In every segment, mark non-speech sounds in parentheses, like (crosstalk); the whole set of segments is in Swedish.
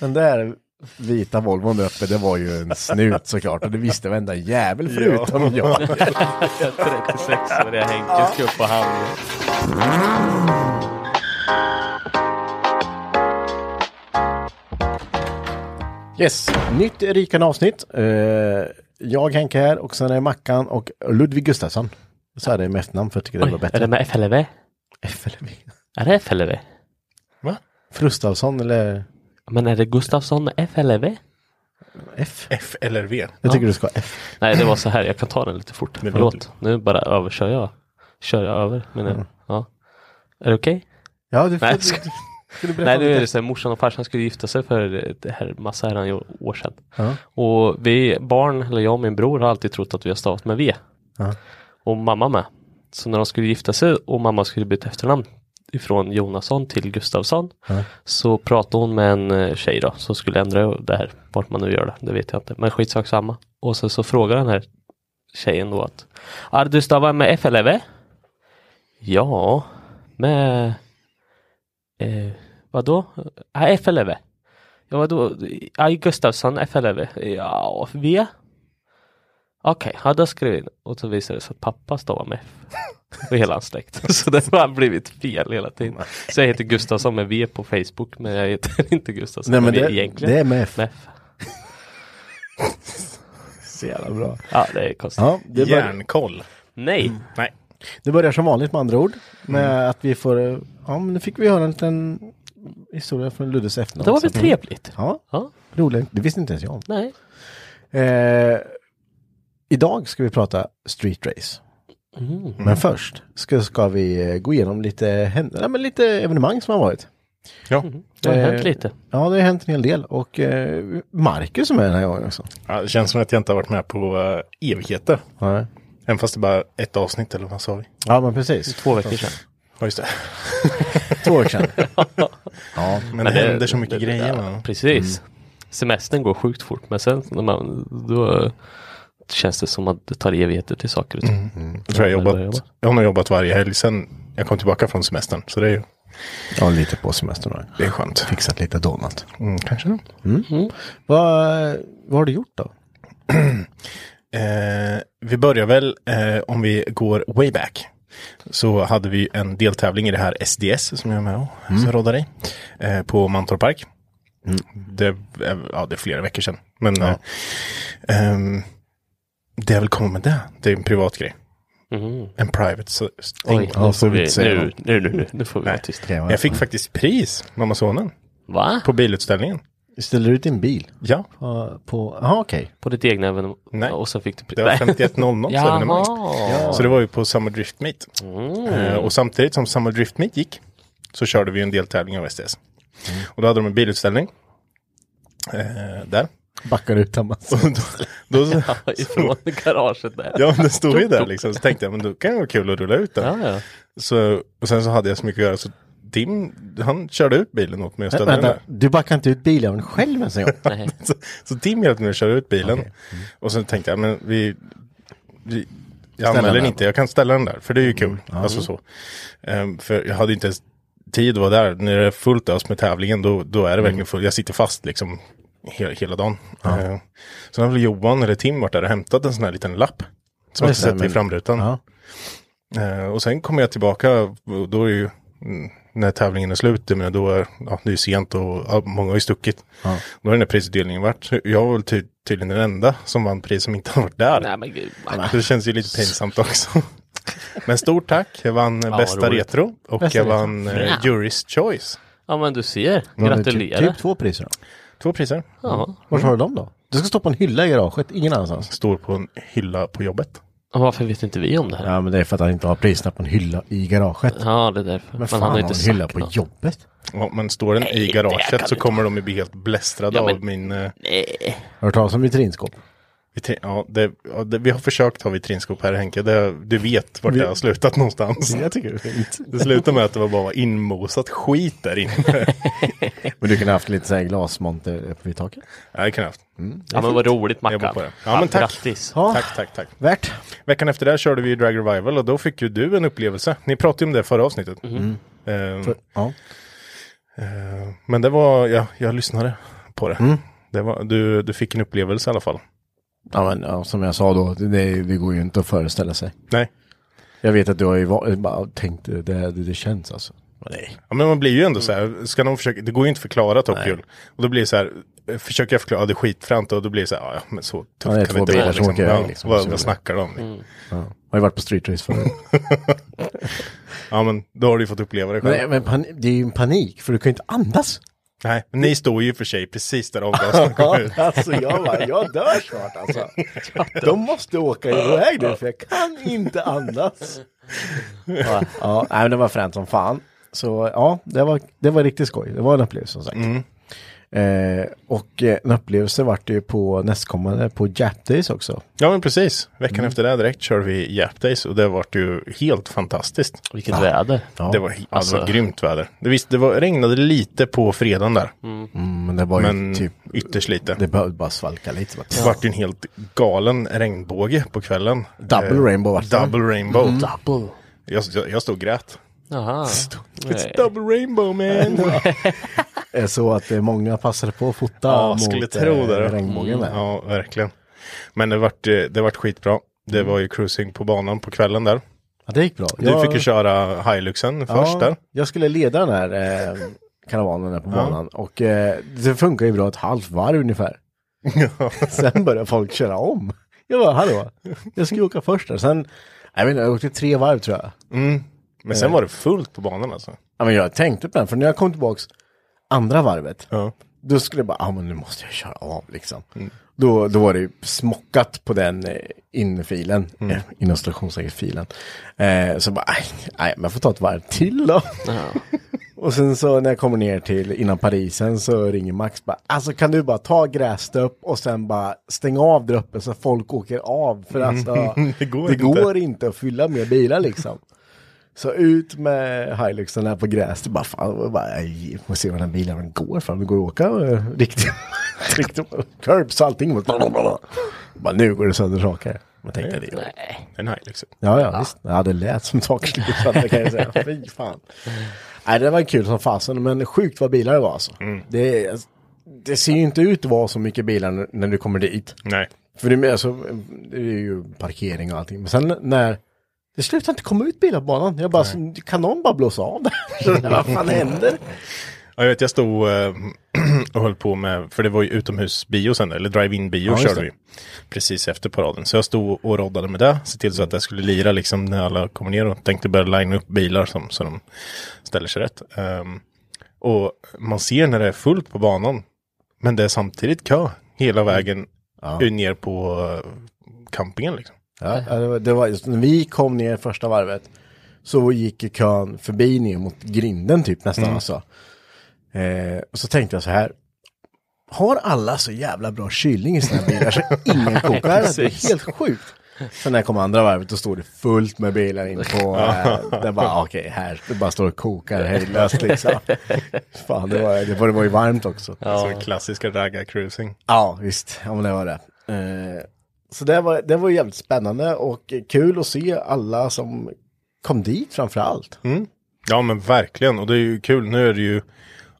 Den där vita Volvon uppe, det var ju en snut såklart. Och det visste varenda jävel förutom jag. 36 och det är Henke ska upp på hand. Yes, nytt rikande avsnitt. Eh, jag Henke här och sen är Mackan och Ludvig Gustafsson. Så är det mest namn för jag tycker det var Oj, bättre. är det med FLV? FLV. Är det FLV? Frustavsson eller Men är det Gustafsson med FLV? F? F eller V. Jag tycker du ska ha F. Nej, det var så här. Jag kan ta den lite fort. Men Förlåt. Nu bara överkör jag. Kör jag över. Men, Mm. ja. Är det okej? Ja, du får... Nej, du, ska- du Nej, nu är det så här, morsan och farsan skulle gifta sig för det här massa herran år sedan. Ja. Och vi barn, eller jag och min bror har alltid trott att vi har stavat med V. Ja. Och mamma med. Så när de skulle gifta sig och mamma skulle byta efternamn ifrån Jonasson till Gustavsson Ja. så pratade hon med en eh, tjej då som skulle ändra det här, vart man nu gör det, det vet jag inte, men skitsak samma. Och sen så frågar den här tjejen då att Är du stavar med FLV? Ja, med eh, vadå? Ah, FLV? Ja vadå? Ja, Gustavsson FLV? Ja, V? Okej, ja då skrev jag in och så visade det sig att pappa stavar med F. Och hela hans släkt. (laughs) Så det har blivit fel hela tiden. Så jag heter Gustavsson med V på Facebook men jag heter (laughs) inte Gustavsson Nej men med V det, egentligen. det är med F. Med F. (laughs) Så jävla bra. Ja, det är konstigt. Ja, det, bör, Järnkoll. Nej, Nej. det börjar som vanligt med andra ord. Med att vi får, ja men nu fick vi höra en liten historia från Luddes efternamn. det var väl trevligt? Ja, Ja, roligt. Det visste inte ens jag om. nej. Eh, idag ska vi prata street race. Mm. Men först ska, ska vi eh, gå igenom lite, ja, men lite evenemang som har varit. Ja. Det har Eh, hänt lite. Ja, det har hänt en hel del. Och eh, Marcus som är den här gången också. ja. Det känns som att jag inte har varit med på uh, evigheter. Ja, Även fast det bara är ett avsnitt eller vad sa vi? ja men precis. Två veckor sedan. Ja, just det. (laughs) Två veckor sedan. Ja, men, Men det det- händer så mycket det- grejer. ja? Precis. Semestern går sjukt fort men sen när man, då känns det som att det tar evigheter till saker och ting. Jag tror jag, börjar jobbat, jag har jobbat varje helg sen jag kom tillbaka från semestern. Så det är, Ja, lite på semestern. då. det är skönt. Fixat lite donut. Mm, kanske det. Vad, vad har du gjort då? (clears throat) Eh, vi börjar väl, eh, om vi går way back. Så hade vi en deltävling i det här SDS som jag är med och mm. roddar i. Eh, på Mantorp Park. Det, är- ja, det är flera veckor sedan. Men eh, ehm, det är väl kommit med det. Det är en privat grej. Mhm. En private så, thing. Oj, Ja, får vill vi, nu, nu, nu, nu, nu får vi vara tysta. Jag fick faktiskt pris, mamma sonen, Va? på bilutställningen. Ställer du ut din bil? Ja, På, på aha, okej. På ditt egna evenemang? Nej. Och så fick du det var 51.00 (laughs) så evenemang. Jaha. Så det var ju på Summer Drift Meet. Mm. Eh, och samtidigt som Summer Drift Meet gick så körde vi en deltävling av SDS. Och då hade de en bilutställning. Eh, där. Backar ut en massa. Och då, då, (laughs) Ja, Ifrån garaget där. ja, men det stod ju där liksom. Så tänkte jag, men då kan det vara kul att rulla ut den. Ja, ja. Så, och sen så hade jag så mycket att göra så Tim, han körde ut bilen åt mig och ställde den Vänta, där. du backar inte ut bilen själv ens en gång? (laughs) Så, så Tim hjälpte mig att köra ut bilen. Okej. Mm. Och sen tänkte jag, men vi, vi jag Ställa anmäler den inte, jag kan ställa den där, för det är ju kul. Alltså så. Ehm, för jag hade inte ens tid att vara där. När det är fullt ös med tävlingen, då, då är det Mm. verkligen fullt. Jag sitter fast liksom he, hela dagen. Ehm, sen har väl Johan eller Tim varit där och hämtat en sån här liten lapp. Som jag Just det, sätter i framrutan. Ja. Eh, och sen kommer jag tillbaka och då är ju mm, när tävlingen är slut, men då är ja, det är sent och ja, många har ju stuckit. Då har den här prisutdelningen varit. Jag var väl ty tydligen den enda som vann pris som inte har varit där. Nej men gud. Det känns ju lite pinsamt också. (laughs) Men stort tack, jag vann vad bästa roligt. retro och Bästa jag retro. vann eh, Jury's Choice. Ja men du ser. Gratulerar. Typ, typ två priser då. Två priser. Ja. Var har du dem då? Det ska stå på en hylla i garaget, ingen annanstans. Står på en hylla på jobbet. Och varför vet inte vi om det här? Ja men det är för att han inte har priserna på en hylla i garaget. Ja det är därför. Men fan han har inte en hylla på något. jobbet? Ja, men står den Nej, i garaget så kommer de ju bli helt blästrade Ja, men- av min... Eh, Nej. Har du hört talas om vitrinskåp? Vitrin. Ja, det, ja det, vi har försökt ha vitrinskåp här Henke. Det, du vet vart Vi- det har slutat någonstans. Jag tycker det är fint. Det slutade med att det var bara inmosat skit där inne. (laughs) Men du kunde haft lite så här glasmonter på vid taket. Ja, det kan jag haft. Ja men vad roligt Mackan. på det. Ja, men tack. Grattis. Ja. Tack, tack, tack. Värt. Veckan efter det körde vi Drag Revival och då fick ju du en upplevelse. Ni pratade ju om det förra avsnittet. Mhm. Eh, För, ja. eh, men det var, ja, jag lyssnade på det. Mm. det var, du, du fick en upplevelse i alla fall. Ja, men, ja, som jag sa då, det, det går ju inte att föreställa sig. Nej. Jag vet att du har ju va- bara tänkt det, det, det känns alltså. Men nej. Ja, men man blir ju ändå så här, ska någon försöka, det går ju inte att förklara Fuel. Och då blir det så här, försöker jag förklara, ja, det är skitfränt och då blir det så här, ja, men så Ja, det är tufft kan det inte vara. som åker ja, liksom. vad, vad snackar de om? Ja. Har ju varit på street race förut. (laughs) Ja men då har du ju fått uppleva det men, själv. men pan, det är ju en panik, för du kan ju inte andas. Nej, men ni står ju för sig precis där avgaserna (laughs) kommer ut. alltså jag bara, jag dör snart alltså. (laughs) De måste åka iväg nu för jag kan inte andas. Ja, ja men det var fränt som fan. Så ja, det var, det var riktigt skoj. Det var en upplevelse som sagt. Eh, och eh, en upplevelse vart det ju på nästkommande på Jap Days också. Ja men precis, veckan Mm. efter det direkt körde vi Jap Days och det vart ju helt fantastiskt. Vilket väder. Ja. Det var, var Alltså- grymt väder. Det, visst, det var, regnade lite på fredagen där, Mm, men det var ju men typ, ytterst lite. det behövde bara svalka lite. Det vart ju en helt galen regnbåge på kvällen. Double Eh, rainbow vart det. Double rainbow. Double. Jag, jag, jag stod och grät. Jaha. It's double rainbow man. (laughs) Eh, Så att eh, många passade på att fota ja, mot skulle tro eh, det. regnbågen där. Ja, verkligen. Men det vart, eh, det vart skitbra. Det var ju cruising på banan på kvällen där. Ja, det gick bra. Du Jag- fick ju köra Hiluxen först där. Jag skulle leda den här eh, karavanen där på banan och eh, det funkar ju bra ett halvt varv ungefär. (laughs) Sen började folk köra om. Jag bara, hallå, jag ska ju åka först där. Sen, jag vet inte, jag åkte tre varv tror jag. Men sen var det fullt på banan alltså. Ja, men jag tänkte på den, för när jag kom tillbaks andra varvet, Ja. då skulle jag bara, ja men nu måste jag köra av liksom. Då, då var det ju smockat på den eh, infilen, eh, inom stationsäkerhetsfilen. Eh, så bara, nej, men jag får ta ett varv till då. (laughs) Och sen så när jag kommer ner till innan Parisen så ringer Max bara, alltså kan du bara ta grässtöpp och sen bara stänga av där uppe så folk åker av. För alltså, (laughs) Det går det inte. går inte att fylla med bilar liksom. Så ut med Hiluxen där på gräs. Det bara fan, jag bara, nej, får se var den bilen går fram. Det går att åka eh, riktigt, (laughs) riktigt curbs allting. Bara, nu går det sönder saker. Man tänkte det. gör- En Hilux. Ja, ja, visst. Ja, det lät som kan jag säga. Fy fan. Nej, det var kul som fasen, men sjukt vad bilar det var alltså. Det, det ser ju inte ut att vara så mycket bilar när- när du kommer dit. Nej. För det är, alltså, det är ju parkering och allting. Men sen när det slutar inte komma ut bilar på banan. Jag bara, (laughs) så, kan någon bara blåsa av det? Vad fan händer? Ja, jag vet, jag stod eh, (clears throat) och höll på med, för det var ju utomhusbio sen, eller drive-in bio Ja, körde vi. Precis efter paraden. Så jag stod och roddade med det, se till så att det skulle lira liksom när alla kommer ner och tänkte börja linea upp bilar som, så de ställer sig rätt. Ehm, och man ser när det är fullt på banan, men det är samtidigt kö hela vägen Ja. ner på eh, campingen liksom. Ja, ja, det var, det var just när vi kom ner första varvet så gick kön förbi ner mot grinden typ nästan alltså. Eh, och så tänkte jag så här. Har alla så jävla bra kylning i sina bilar så ingen kokar? (laughs) Det är helt sjukt. Sen när jag kom andra varvet då stod det fullt med bilar in på, eh, (laughs) det bara okej här, det bara står och kokar hejdlöst liksom. Fan det var, det var, det var ju varmt också. Ja, Så klassiska raggar-cruising. visst, ja men det var det. Eh, så det var, det var jävligt spännande och kul att se alla som kom dit framför allt. Ja men verkligen och det är ju kul. Nu är det ju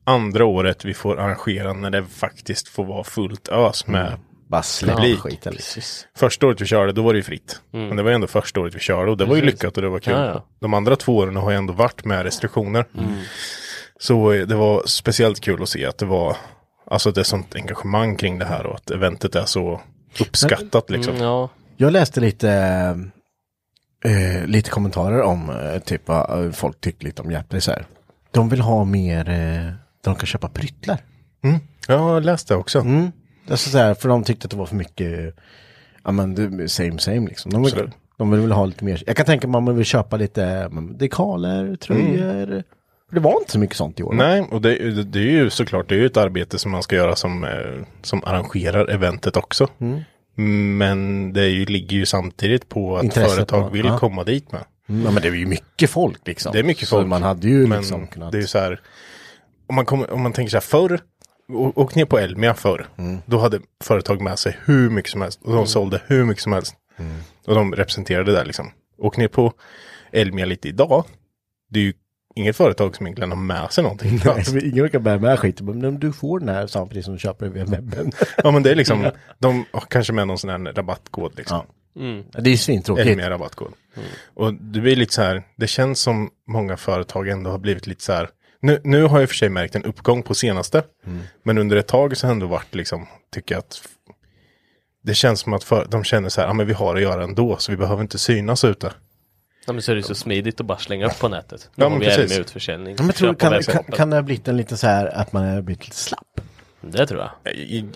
andra året vi får arrangera när det faktiskt får vara fullt ös med Bara släpp Publik. skiten. liksom. Första året vi körde, då var det ju fritt. Men det var ju ändå första året vi körde och det var ju lyckat och det var kul. Ja, ja. De andra två åren har ju ändå varit med restriktioner. Så eh, det var speciellt kul att se att det var, alltså det är sånt engagemang kring det här och att eventet är så uppskattat liksom. Mm, ja. Jag läste lite, eh, lite kommentarer om eh, typ vad folk tycker lite om hjärtpris De vill ha mer, eh, de kan köpa pryttlar. Ja, jag har läst det också. Mm. Alltså så här, för de tyckte att det var för mycket, ja men same same liksom. De vill, Absolut. de vill väl ha lite mer, jag kan tänka mig om man vill köpa lite men, dekaler, tröjor. För Det var inte så mycket sånt i år. va? Nej, och det, det, är ju såklart, det är ju ett arbete som man ska göra som, eh, som arrangerar eventet också. Men det ju, ligger ju samtidigt på att Intresset företag på- vill ja. komma dit med. Mm, Ja men det är ju mycket folk liksom. Det är mycket Så folk. man hade ju men liksom kunnat. det är ju så här, om man, kommer, om man tänker så här förr, åk ner på Elmia förr, Mm. då hade företag med sig hur mycket som helst och de sålde hur mycket som helst. Mm. Och de representerade där liksom. Åk ner på Elmia lite idag, det är ju inget företag som egentligen har med sig någonting. (laughs) Nej, ingen kan bära med skiten, men du får den här samtidigt som du köper den via webben. (laughs) Ja men det är liksom, de har kanske med någon sån här rabattkod liksom. Ja. Det är svintråkigt. Elmia rabattkod. Och det blir lite så här, det känns som många företag ändå har blivit lite så här. Nu, nu har jag i för sig märkt en uppgång på senaste. Men under ett tag så har ändå varit liksom, tycker jag att det känns som att för, de känner så här, ja men vi har att göra ändå så vi behöver inte synas ute. Ja, men så är det så smidigt att bara slänga upp på nätet. Ja, Ja, men vi är precis. med utförsäljning. Ja, men tror, kan, kan, kan det ha blivit en liten så här att man har blivit lite slapp? Det tror jag. I, i, Det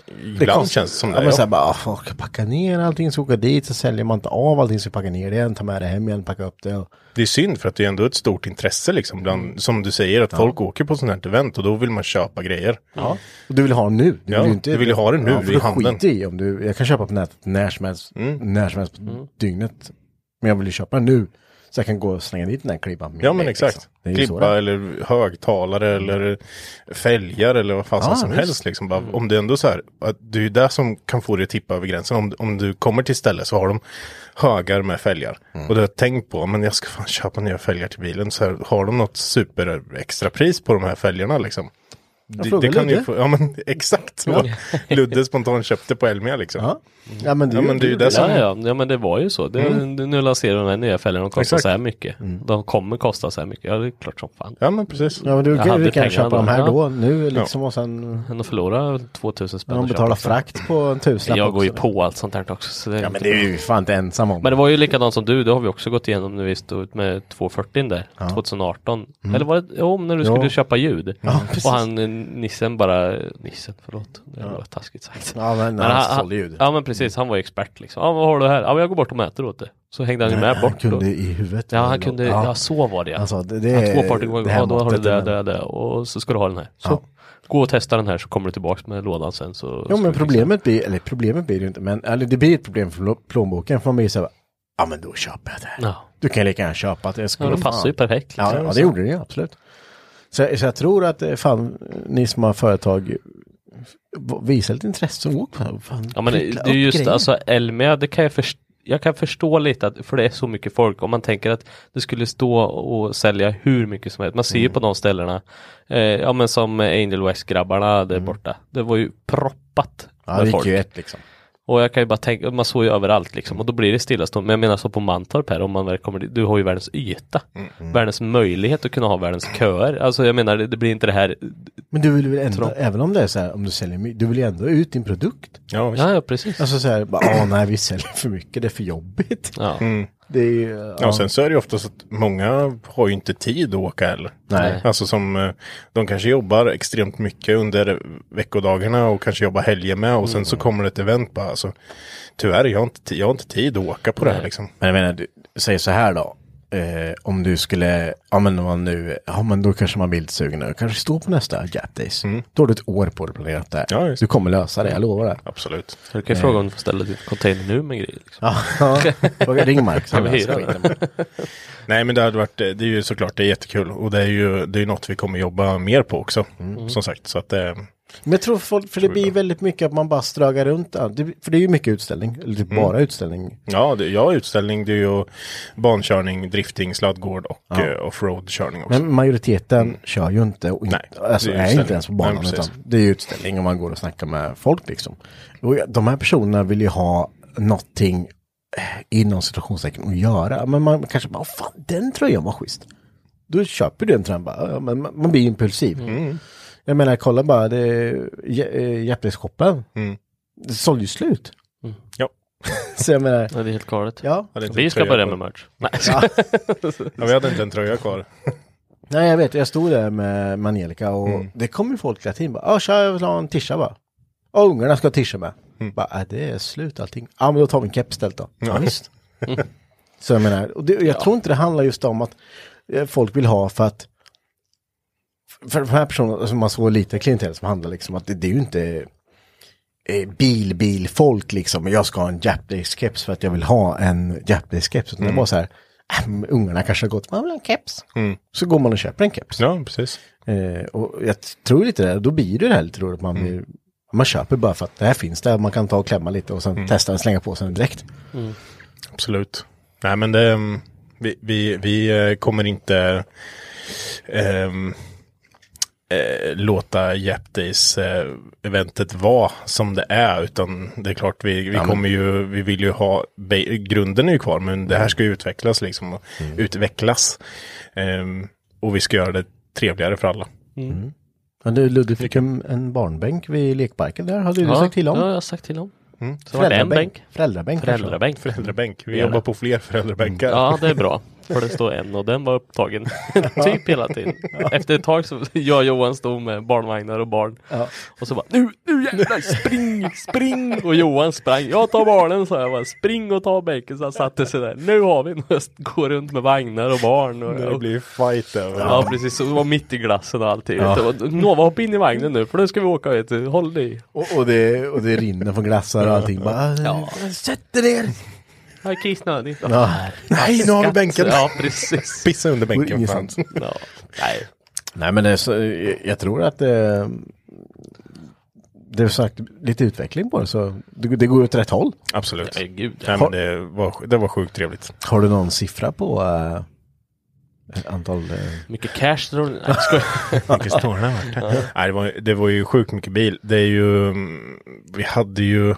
ibland kostar- känns det som ja, det. men så här, Ja. bara, ah, folk packar ner allting, så åka dit, så säljer man inte av allting, så packar ner det igen, tar med det hem igen, packar upp det. Och, Det är synd för att det är ändå ett stort intresse liksom. Bland, Mm. Som du säger, att folk åker på sånt här event och då vill man köpa grejer. ja. och du vill ha nu. Du Ja, vill ju inte, du vill ju ha det nu, för i. Mm. skiter i om du, jag kan köpa på nätet när som helst, när som helst på dygnet. Men jag vill ju köpa nu. Så jag kan gå och slänga dit den här klibban. Ja men exakt. liksom. Är. eller högtalare eller fälgar eller vad fasen Ja, som visst. helst. Liksom. Bara, Om det är ändå så här, att det är ju det som kan få dig att tippa över gränsen. Om, om du kommer till stället så har de högar med fälgar. Mm. Och du har tänkt på, men jag ska fan köpa nya fälgar till bilen. Så här, har de något super extra pris på de här fälgarna liksom. Det, det kan ju få, ja men (laughs) exakt så. Ludde spontant köpte på Elmia liksom. Ja. Ja men det, Ja, men det är ju det som- Ja, ja, ja, men det var ju så. Det, Nu lanserar de här nya fälgarna, de kostar Exakt. så här mycket. De kommer kosta så här mycket. Ja, det är klart som fan. Ja men precis. Ja men du Jag kan vi kan köpa de här ja. då, nu liksom och sen Än att förlora 2000 spänn. de betalar frakt på en tusenlapp Jag går ju på allt sånt här också. Så det, Ja men det är ju fan inte ensam om. Men det var ju likadant som du, det har vi också gått igenom när vi stod ut med 240 där, 2018. Eller var det, jo, när du skulle Mm. Köpa ljud. Och han, nissen bara, nissen, förlåt, det var taskigt sagt. Ja men, Men han sålde ljud. Ja men precis, han var ju expert liksom. Ja vad har du här? Ja men jag går bort och mäter åt det. Så hängde han ju med han bort. kunde och, i huvudet. ja han kunde, ja. så var det ja. Alltså, det, det Han är 240 gånger, det här ja då har du det, det, det och så ska du ha den här. Så Ja. gå och testa den här så kommer du tillbaks med lådan sen så. Jo men problemet blir, eller problemet blir det inte, men eller det blir ett problem för plå- plånboken för man blir så här, ja men då köper jag det. Ja, Du kan lika gärna köpa skulle ja det passar ju perfekt. Ja, Liksom. ja, det gjorde det ju absolut. Så, så jag tror att eh, fan, ni som har företag visar lite intresse och åk fan, fan, Ja men det, det är just grejer. alltså Elmia, det kan jag förstå jag kan förstå lite att, för det är så mycket folk, om man tänker att det skulle stå och sälja hur mycket som helst. Man ser ju på de ställena, eh, ja men som Angel West-grabbarna där borta. Det var ju proppat Ja, det med gick folk. ju ett liksom. Och jag kan ju bara tänka, man såg ju överallt liksom och då blir det stillastående. Men jag menar så på Mantorp här, om man väl kommer dit, du har ju världens yta. Världens möjlighet att kunna ha världens köer. Alltså jag menar, det, det blir inte det här, Men du vill väl ändå, Trång. även om det är så här, om du säljer mycket, du vill ju ändå ut din produkt. Ja, ja ja precis. Alltså så här, bara, nej vi säljer för mycket, det är för jobbigt. Ja. Det är ju, ja. Ja, sen så är det ju ofta så att många har ju inte tid att åka heller. Nej. Alltså som, eh, de kanske jobbar extremt mycket under veckodagarna och kanske jobbar helger med och sen så kommer det ett event bara, alltså tyvärr, jag har inte, jag har inte tid att åka på det här liksom. Men jag menar, du, säg så här då. Eh, om du skulle, ja men om man nu, ja men då kanske man blir lite sugen och kanske står på nästa Jap Days. Då har du ett år på dig att planera det. Ja, just du kommer lösa det, jag lovar det. Absolut. Så du kan ju fråga om du får ställa din container nu med grejer. Liksom. Ja, så hyra skiten. Nej men det hade varit, det är ju såklart det är jättekul och det är ju det är något vi kommer jobba mer på också. Som sagt, så att det, Men jag tror folk, för det blir väldigt mycket att man bara strögar runt. ja, det- För det är ju mycket utställning, eller typ bara utställning. ja, det, ja utställning, det är ju bankörning, drifting, sladdgård och eh, offroad-körning också. Men majoriteten kör ju inte och inte, Nej, alltså är är, inte ens på banan. Nej, utan det är utställning och man går och snackar med folk liksom. Och de här personerna vill ju ha någonting eh, inom situationstecken att göra. Men man kanske bara, "Åh, fan den tröjan var schysst. Då köper du den tröjan bara, ja, men man man blir impulsiv. Jag menar, kolla bara, det är Jeppes-shoppen. Det sålde ju slut. Ja. (laughs) Så jag menar, Ja, det är helt galet. ja. Inte Vi ska börja med merch. Nej, Ja, vi hade inte en tröja kvar. (laughs) Nej jag vet, jag stod där med Angelica och Mm. det kom ju folk hela tiden. bara, Ja tja jag vill ha en tisha bara. Och ungarna ska ha tisha med. Mm. Bara, äh, det är slut allting. Ja men då tar vi en keps istället då. Ja, Ja. visst. Så jag menar, och det, jag tror inte det handlar just om att eh, folk vill ha för att för de här personerna, alltså man såg lite klientell som handlar liksom att det, det är ju inte eh, bil, bil, folk liksom. Jag ska ha en Japanese keps för att jag vill ha en Japanese keps. Utan det var så här, äh, ungarna kanske har gått, man vill ha en keps. Så går man och köper en keps. Ja, precis. Eh, och jag tror lite det, då blir det det här lite roligt. Man, blir, man köper bara för att det här finns där, man kan ta och klämma lite och sen testa och slänga på sig den direkt. Absolut. Nej men det, mm, vi, vi, vi eh, kommer inte ehm, eh, låta Jap Days eh, eventet vara som det är. Utan det är klart vi, vi kommer ju, vi vill ju ha, grunden är ju kvar men det här ska ju utvecklas liksom och utvecklas. Ehm, och vi ska göra det trevligare för alla. Men du Ludde fick en, en barnbänk vid lekparken där, hade du ja, sagt till om? Ja, jag har sagt till om. Så var det en bänk. Föräldrabänk. kanske. Föräldrabänk. Föräldrabänk. Vi jobbar på fler föräldrabänkar. Ja, det är bra. (laughs) För det står en och den var upptagen (laughs) typ hela tiden. Efter ett tag så (laughs) jag och Johan stod med barnvagnar och barn. Och så bara nu, nu jävlar, spring, spring! Och Johan sprang. Jag tar barnen sa jag bara, spring och ta bänken. Så han satte sig där. Nu har vi en höst, går runt med vagnar och barn. Och, Det blir fight över. Ja precis, så det var mitt i glassen och allting. Ja. Nova hoppa in i vagnen nu för nu ska vi åka vet du. Håll dig. Och, och, det, och det rinner från glassar och allting. Bara, Ja. Sätt dig ner! Jag är kissnödig. Ja. Nej, nu har vi bänken. Ja precis. Pissa under bänken. Fan. Ja. Nej. Nej men det är så, jag, tror att det, det är sagt lite utveckling på det så det, det går åt rätt håll. Absolut. Nej gud. Nej, men det, var, det var sjukt trevligt. Har du någon siffra på äh, antal? Äh, Mycket cash tror du? (laughs) Mycket snårare vart det. Nej, det, var, det var ju sjukt mycket bil. Det är ju, vi hade ju,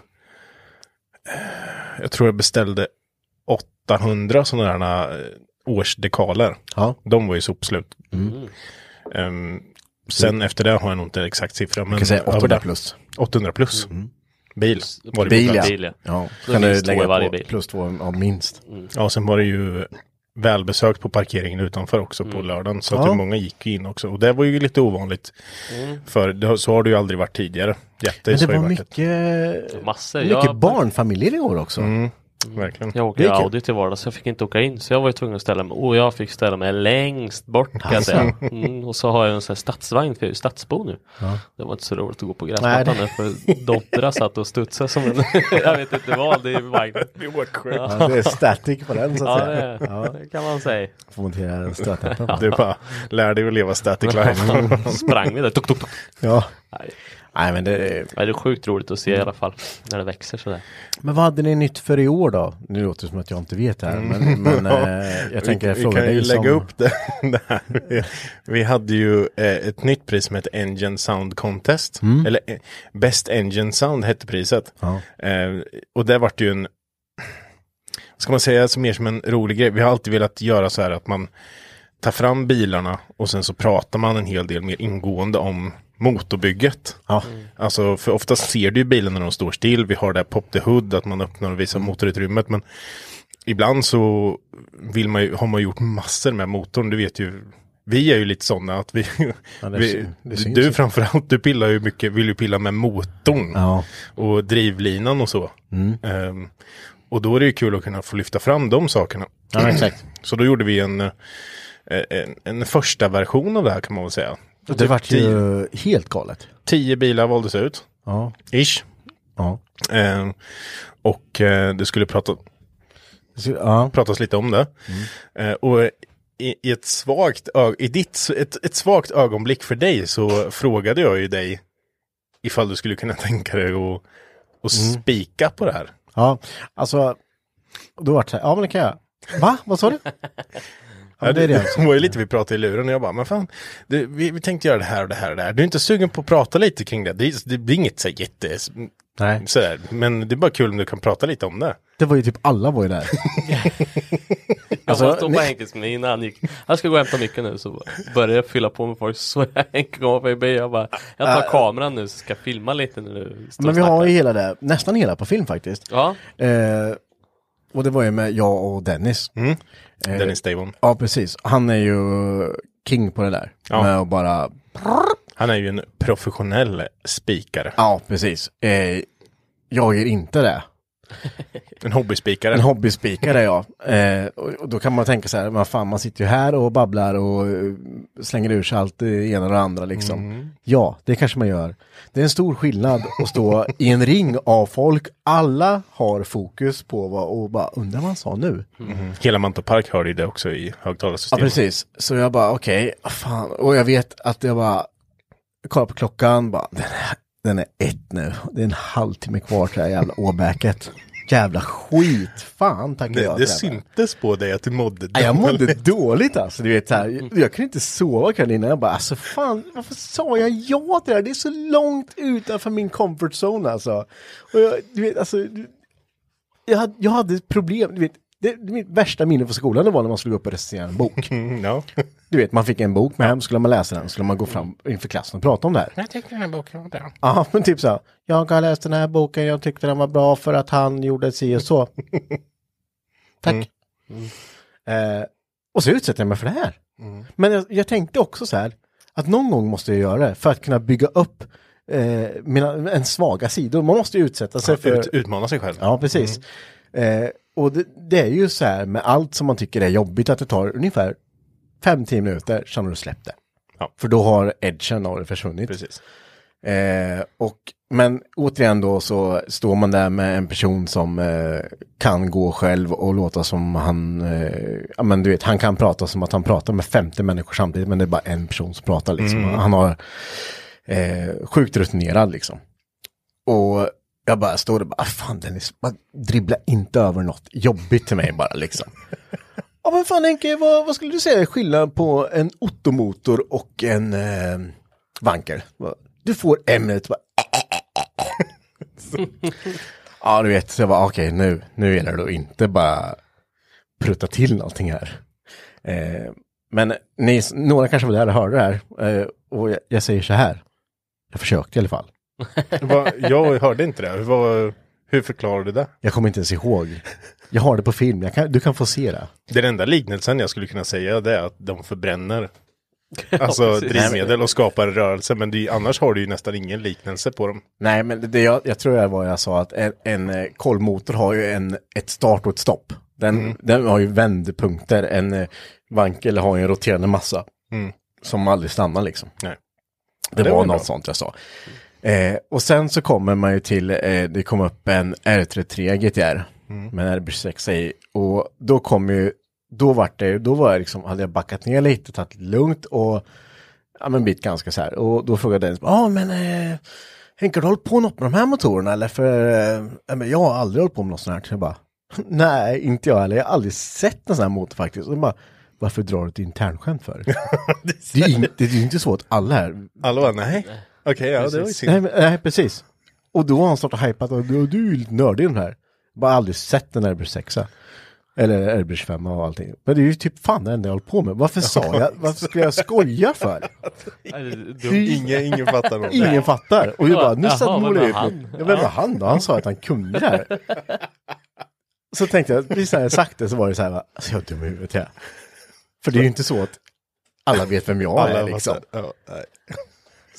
jag tror jag beställde 800 sådana här eh, årsdekaler. ja. De var ju sopslut. Ehm, sen efter det har jag nog inte exakt siffra. Men Jag kan säga över 800 det. plus. 800 plus. Bil. Var det Bil ja. Bil, ja. ja. Så Kan du lägga varje på bil. plus två, ja minst. Ja, sen var det ju välbesökt på parkeringen utanför också på lördagen. Så att Ja. många gick ju in också. Och det var ju lite ovanligt. För det, har- så har det ju aldrig varit tidigare. Men Jätte, det var mycket, Massor. mycket Jag- barnfamiljer i år också. Verkligen. Jag Det åker är. Audi till vardags så jag fick inte åka in. Så jag var ju tvungen att ställa mig. Och jag fick ställa mig längst bort kan jag säga. Mm, och så har jag en sån här stadsvagn för jag är ju stadsbo nu. Det var inte så roligt att gå på gräsmattan det- där för Dottra satt och studsade som en, (laughs) jag vet inte vad, det är vagnen. (laughs) Ja, det är static på den så att Ja, säga. det, det kan man säga. Får montera en stöttäppa. Du bara lär dig att leva static (laughs) life. Sprang vi där, tuk, tuk, tuk. Ja. Nej. Nej men det är... Nej, det är sjukt roligt att se i alla fall. När det växer sådär. Men vad hade ni nytt för i år då? Nu låter det som att jag inte vet det här. Men, men (laughs) eh, jag tänker jag vi, vi frågar kan ju lägga som... upp det, (laughs) det här. Vi, vi hade ju eh, ett nytt pris som hette Engine Sound Contest. Eller eh, Best Engine Sound hette priset. Ja. Och det vart ju en, ska man säga, så mer som en rolig grej. Vi har alltid velat göra så här att man tar fram bilarna och sen så pratar man en hel del mer ingående om motorbygget. Ja. Alltså, för oftast ser du ju bilen när de står still. Vi har det här pop the hood, att man öppnar och visar motorutrymmet. Men ibland så vill man ju, har man gjort massor med motorn. Du vet ju, vi är ju lite sådana att vi, Ja, det (laughs) vi sy- det syns du framförallt, du pillar ju mycket, vill ju pilla med motorn Ja. och drivlinan och så. Mm. Ehm, Och då är det ju kul att kunna få lyfta fram de sakerna. Ja, exakt. (clears throat) Så då gjorde vi en, eh, en, en första version av det här kan man väl säga. Det vart ju helt galet. Tio bilar valdes ut, Ja. ish. Ja. Eh, och eh, det skulle prata, Ja. pratas lite om det. Eh, och i, i ett svagt, i ditt, ett, ett svagt ögonblick för dig så frågade jag ju dig ifall du skulle kunna (laughs) tänka dig att, att spika på det här. Ja, alltså. Då vart det så här, ja men det kan jag. Va? Vad sa du? (laughs) Ja, det är det. Det var ju lite vi pratade i luren och jag bara, men fan, det, vi, vi tänkte göra det här och det här och det här. Du är inte sugen på att prata lite kring det? Det, är- det blir inget så här jätte, Nej, sådär. Men det är bara kul om du kan prata lite om det. det var ju typ alla var ju där. Alltså, (laughs) Alltså, jag stod på Henkes innan han gick. Jag ska gå och hämta mycket nu så började jag fylla på med folk. Så Henke komma förbi. Jag bara, jag tar kameran nu så ska jag filma lite när du står Men vi har ju hela det, nästan hela på film faktiskt. Ja, Eh, och det var ju med jag och Dennis. Mm. Eh, Dennis Davon. Ja, precis. Han är ju king på det där. Ja. Med att bara, Han är ju en professionell spikare. ja precis. Eh, jag är inte det. (laughs) En hobbyspikare. En hobbyspikare jag. Eh, och, då kan man tänka så här, vad fan man sitter ju här och babblar och eh, slänger ur sig allt det ena och det andra liksom. Ja, det kanske man gör. Det är en stor skillnad att stå i en ring av folk. Alla har fokus på vad och bara undrar vad han sa nu. Hela Mantorp Park hörde ju det också i Ja, högtalarsystemet. precis. Så jag bara, okej, fan. Och jag vet att jag bara, kollar på klockan, bara, den är, den är ett nu. Det är en halvtimme kvar till det här jävla åbäket. Jävla skit. Fan det, jag det syntes på dig att du mådde Ja, jag mådde dåligt. dåligt alltså, du vet så här, jag, kunde inte sova kvällen innan, jag bara alltså fan, varför sa jag ja till det här? Det är så långt utanför min comfort zone alltså. Och jag, du vet alltså, jag hade, jag hade problem, du vet, det, mitt värsta minne på skolan det var när man skulle gå upp och recensera en bok. (laughs) Mm, ja. Du vet, man fick en bok med hem, skulle man läsa den, skulle man gå fram inför klassen och prata om det här. Jag tyckte den här boken var bra. Ja, men typ så här, jag har läst den här boken, jag tyckte den var bra för att han gjorde si och så. (laughs) Tack. Eh, och så utsätter jag mig för det här. Men jag, jag tänkte också så här, att någon gång måste jag göra det för att kunna bygga upp eh, mina, en svaga sidor. Man måste ju utsätta sig för... Ut, utmana sig själv. Ja, precis. Eh, och det, det är ju så här med allt som man tycker är jobbigt att det tar ungefär 5-10 minuter så har du släppt det. Ja. För då har edgen av det försvunnit. Precis. Eh, och, men återigen då så står man där med en person som eh, kan gå själv och låta som han, eh, ja men du vet, han kan prata som att han pratar med 50 människor samtidigt men det är bara en person som pratar liksom. Han har eh, sjukt rutinerad liksom. Och jag bara står och bara, fan Dennis, dribbla inte över något jobbigt till mig bara liksom. Ja men fan Henke, vad, vad skulle du säga är skillnaden på en Ottomotor och en eh, Vanker? Du får ämnet bara, (laughs) Ja du vet, så jag bara okej nu, nu gäller det att inte bara prutta till någonting här. Eh, men ni, några kanske var där och hörde det här. Eh, och jag, jag säger så här. Jag försökte i alla fall. (laughs) Jag hörde inte det. Vad, hur förklarar du det? Jag kommer inte ens ihåg. Jag har det på film, jag kan, du kan få se det. Den enda liknelsen jag skulle kunna säga det är att de förbränner (laughs) alltså precis. drivmedel och skapar rörelse. Men det är, annars har du ju nästan ingen liknelse på dem. Nej, men det jag, jag tror det var jag sa att en, en eh, kolvmotor har ju en, ett start och ett stopp. Den, den har ju vändpunkter. En eh, vankel har ju en roterande massa. Som aldrig stannar liksom. Nej. Det, det var var något bra. sånt jag sa. Eh, och sen så kommer man ju till, eh, det kom upp en R33 GTR. Med en RB6 i. Och då kom ju, då vart det, då var jag liksom, hade jag backat ner lite, tagit lugnt och ja men blivit ganska så här. Och då frågade Dennis, ja men eh, Henke har du hållit på något med de här motorerna eller? För eh, men jag har aldrig hållit på med något sånt här. Så jag bara, (laughs) nej inte jag heller, jag har aldrig sett en sån här motor faktiskt. Och bara, varför drar du ett internskämt för? (laughs) det, är inte, det är inte så att alla här Alla nej. Okej, ja det var ju synd. Nej, men, nej, precis. Och då har han startat hypat och du, du är ju lite nördig i den här. Bara aldrig sett en RB6. Eller RB25 och allting. Men det är ju typ fan det enda jag håller på med. Varför sa jag, varför skulle jag skoja för? (laughs) Ingen, ingen fattar något. Ingen fattar. Och jag bara, nu satt vem målade var jag ut. Vem var han då? Han sa att han kunde det här. (laughs) Så tänkte jag, precis när jag sagt det så var det så här, alltså jag är dum i huvudet jag. För det är ju inte så att alla vet vem jag Alla är liksom. fattar. Ja, nej.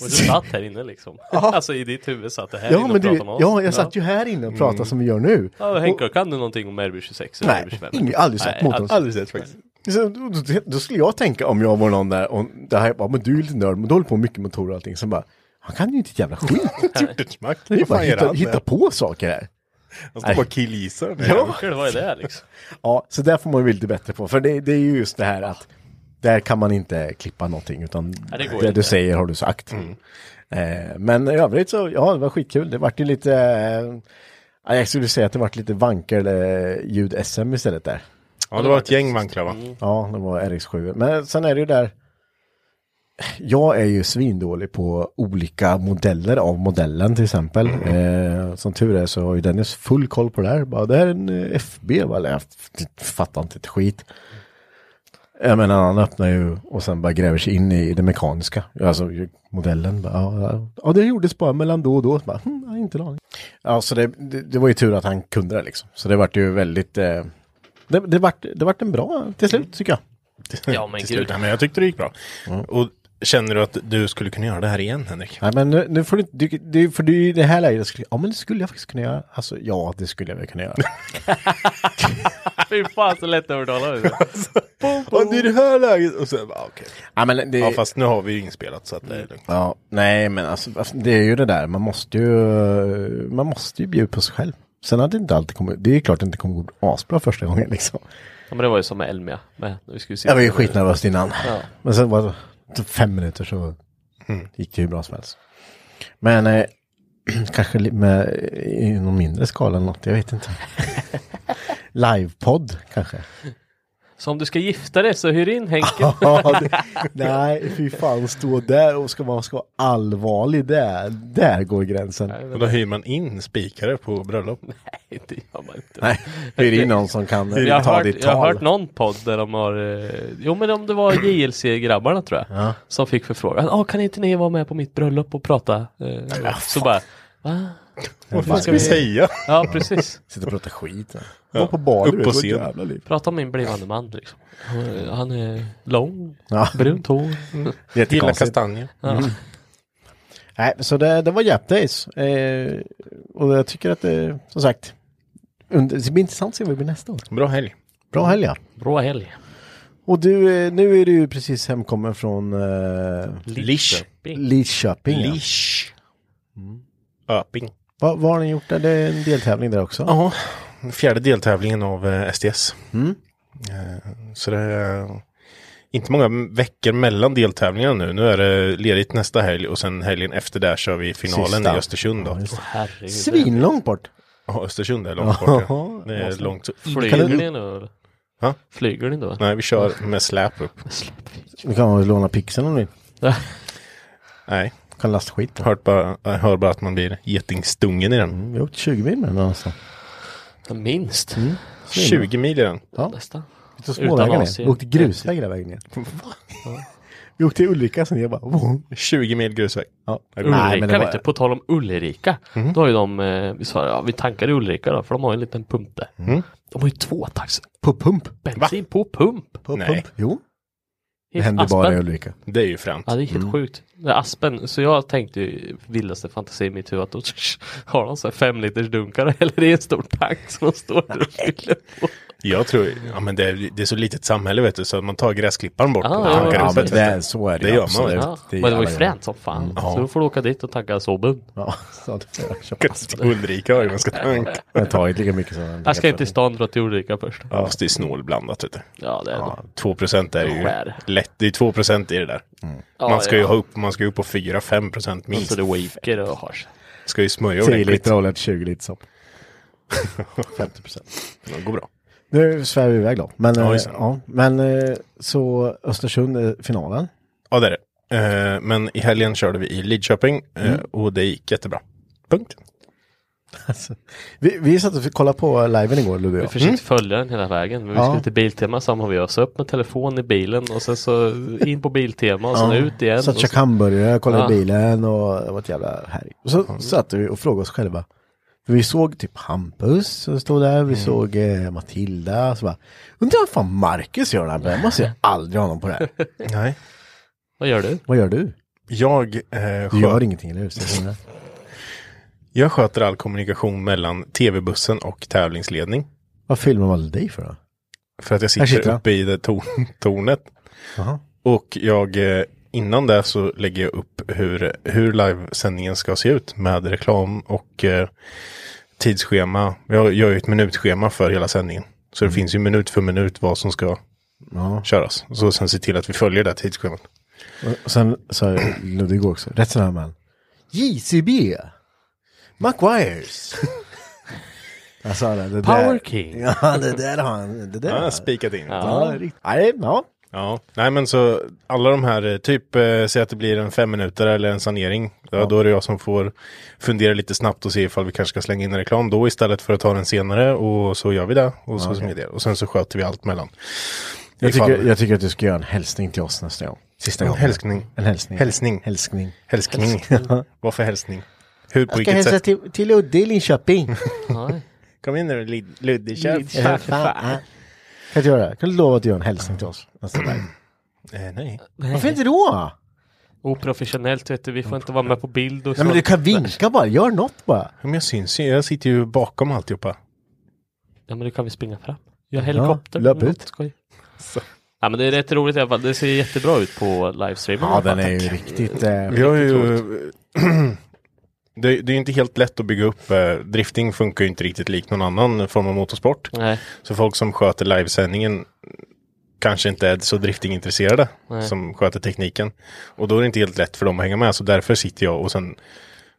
Och du satt här inne liksom. (laughs) alltså i ditt huvud satt det här Ja, inne men och du, pratade med oss. ja, jag satt ju här inne och pratade som vi gör nu. Ja, Henke, kan du någonting om RB26 eller Nej, RB25? ingen, aldrig sett Nej, mot aldrig. oss. Aldrig sett faktiskt. Så, då, då, då skulle jag tänka om jag var någon där och det här, ja men du är lite nörd, men du håller på mycket motorer och allting. Så bara, han kan ju inte ett jävla skit. (laughs) Det är bara hitta, hitta på saker här. Han står bara och killgissar. Ja. Ja. Vad är det liksom? Ja, så där får man ju bli lite bättre på. För det, det är ju just det här att där kan man inte klippa någonting utan Ja, det det, du säger har du sagt. Eh, men i övrigt så, ja det var skitkul. Det vart ju lite, eh, ja, jag skulle säga att det vart lite vankel eh, ljud-SM istället där. Ja, det var ett gäng vanklar va? Ja, det var RX7. Men sen är det ju där, jag är ju svindålig på olika modeller av modellen till exempel. Eh, som tur är så har ju Dennis full koll på det här. Bara, det här är en FB, va? Eller jag fattar inte ett skit. Jag menar han öppnar ju och sen bara gräver sig in i det mekaniska. Alltså modellen. Bara, ja, ja, ja, det gjordes bara mellan då och då. Bara, hm, har inte en aning. Ja, så det, det, det var ju tur att han kunde det liksom. Så det vart ju väldigt, eh, det, det, vart, det vart en bra till slut tycker jag. Ja men Till gud. slut. Nej, men jag tyckte det gick bra. Och känner du att du skulle kunna göra det här igen Henrik? Nej men nu, nu får du du, du, för du i det här läget, skulle, ja men det skulle jag faktiskt kunna göra. Alltså ja, det skulle jag väl kunna göra. (laughs) Fy fan så lätt att övertala. Ja, det är det här läget. Och så, bara, okej. ja, men det, Ja, fast nu har vi ju inspelat så att det är lugnt. ja, nej men alltså det är ju det där, man måste ju, man måste ju bjuda på sig själv. Sen hade det inte alltid kommit, det är klart det inte kommer gå asbra första gången liksom. Ja men det var ju som med Elmia. Med, vi skulle sitta Jag var ju skitnervös innan. Ja. Men sen typ fem minuter så gick det ju bra som helst. Men eh, (clears throat) kanske med, i någon mindre skala eller något, jag vet inte. (laughs) Livepodd kanske. Så om du ska gifta dig så hyr in Henke. (laughs) Ja, det, nej, fy fan, stå där och ska man ska vara allvarlig där, där går gränsen. Och då hyr man in spikare på bröllop. (laughs) Nej det gör man inte. Nej, hyr in någon som kan Jag har, ta hört, ditt jag har tal. hört någon podd där de har, eh, jo men om det var JLC-grabbarna tror jag, Ja. som fick förfrågan, ah, kan inte ni vara med på mitt bröllop och prata? Eh, så bara, va? Vad fan ska vi säga? Ja precis, Sitter och pratar skit. Gå på bar, Upp du vet, på scen. jävla liv. prata om min blivande man liksom. Han- Han är lång, Ja, brunt hår. (laughs) Gillar jättekonstigt. kastanjer. Ja. Nej, så det, det var Jap Days. Eh, och jag tycker att det, som sagt, under, det blir intressant att se vad det blir nästa år. Bra helg. Bra helg ja. Bra helg. Och du, eh, nu är du ju precis hemkommen från eh, Lidköping. Lidköping. ja. Lish. Öping. Vad, vad har ni gjort där? Det är en deltävling där också? Ja, fjärde deltävlingen av eh, STS. Mm. Eh, Så det är inte många veckor mellan deltävlingarna nu. Nu är det ledigt nästa helg och sen helgen efter där kör vi finalen Sista. i Östersund. Då. Ja. Svinlångt bort. Ja, Östersund är långt bort. Ja. Det är långt. Flyger ni nu eller? Va? Flyger ni då? Nej, vi kör med släp upp. Du kan väl låna pixeln om du vill. Nej, Kan lasta skit. jag hört bara, jag hör bara att man blir getingstungen i den. Mm, Vi har åkt 20 mil med den alltså. Minst. 20 mil i den. Ja. Nästan. Så Utan småvägar ner. Vi åkte grusväg hela vägen ner. (laughs) Vi åkte till Ulrika sen jag bara... Vroom. 20 mil grusväg. Ja. Nej, Ulrika men det var- på tal om Ulrika. Då har ju de, eh, vi sa ja, vi tankar i Ulrika då, för de har ju en liten pump där. De har ju tvåtakts På pump. bensin på pump. På Nej. pump. Jo. Det händer Aspen. bara i Ulrika. Det är ju fränt. Ja det är helt sjukt. Det är Aspen, så jag tänkte ju vildaste fantasi i mitt huvud att då (laughs) har de så här fem liters dunkar (laughs) eller i en stor tank som de står där och fyller på. Jag tror, ja men det är, det är så litet samhälle vet du, så man tar gräsklipparen bort Ja, och ja, tankar ja, upp men det, är- så är det, Det gör man. Ja, Det är men det var ju fränt som fan. Så då får du åka dit och tanka Sobun. (laughs) Ja, så det får jag Ulrika har ju man ska tanka. Jag har tagit lika mycket som Jag ska inte till stan dra till Ulrika först. Ja, fast det är snålblandat vet du. Ja det är det. 2 procent är ju Skär. lätt, det är 2 procent i det där. Ja, Man ska ju ja. ha upp, man ska upp på 4-5 procent Så minst. det waker och har sig. Ska ju smörja 10 ordentligt. liter olja till 20 liter sopp. (laughs) 50 procent. Det går bra. Nu svär vi iväg då. Men, Ja, eh, ja, men eh, så Östersund är finalen. Ja det är det. Eh, men i helgen körde vi i Lidköping eh, Mm. och det gick jättebra. Punkt. (laughs) Alltså, vi, vi satt och kollade på liven igår, Ludde Vi försökte följa den hela vägen. Men vi Ja. skulle till Biltema så har vi oss upp med telefon i bilen och sen så in på Biltema och sen ut igen. Satt och så- käkade hamburgare, kollade Ja. bilen och det var ett jävla härj. Och så satt vi och frågade oss själva. För vi såg typ Hampus som stod där, vi Mm. såg eh, Matilda. Så bara, undrar vad fan Marcus gör där? Jag ser (laughs) aldrig honom på det här. Nej. Vad gör du? Vad gör du? Jag, eh, Du gör ingenting, eller hur? (laughs) Jag sköter all kommunikation mellan tv-bussen och tävlingsledning. Vad filmar man dig för då? För att jag sitter, sitter uppe i det torn, tornet. Jaha. Och jag, eh, innan det så lägger jag upp hur, hur livesändningen ska se ut med reklam och eh, tidsschema. Jag gör ju ett minutschema för hela sändningen. Så det finns ju minut för minut vad som ska Ja. köras. Så sen se till att vi följer det tidsschemat. Och sen sa Ludde igår också, rätt sådär man. JCB. McWires. (laughs) Jag sa det. det Power där. King. Ja, det där har han. Det där. Ja, har han. spikat in. Ja. Nej, ja. Ja, nej men så alla de här, eh, typ eh, säg att det blir en fem minuter eller en sanering. Ja, Då är det jag som får fundera lite snabbt och se ifall vi kanske ska slänga in en reklam då istället för att ta den senare och så gör vi det. Och så med det. Och sen så sköter vi allt mellan. Jag, Ifall- tycker, jag tycker att du ska göra en hälsning till oss nästa gång. Sista En gången. hälsning. En hälsning. Hälsning. Hälsning. Hälsning. Varför hälsning? Hur, på Jag ska hälsa sätt? till, till Ludde i Linköping. (laughs) Kom in nu Ludde, kör. Ja. Kan du göra det? Kan du lova att du gör en hälsning till oss? nästa gång? (clears throat) Eh, (clears throat) nej. Varför inte då? Oprofessionellt vet du, vi får inte vara med på bild och Nej så. men du kan vinka bara, gör något bara. Men jag syns ju, jag sitter ju bakom alltihopa. Ja men då kan vi springa fram. Gör helikopter. löp något ut. skoj. Ja men det är rätt roligt i alla fall. Det ser jättebra ut på livestreamen. Ja, den är ju riktigt... Eh, Vi har ju... (clears throat) det, det är inte helt lätt att bygga upp. Eh, drifting funkar ju inte riktigt likt någon annan form av motorsport. Nej. Så folk som sköter livesändningen kanske inte är så driftingintresserade Nej. som sköter tekniken. Och då är det inte helt lätt för dem att hänga med. Så därför sitter jag och sen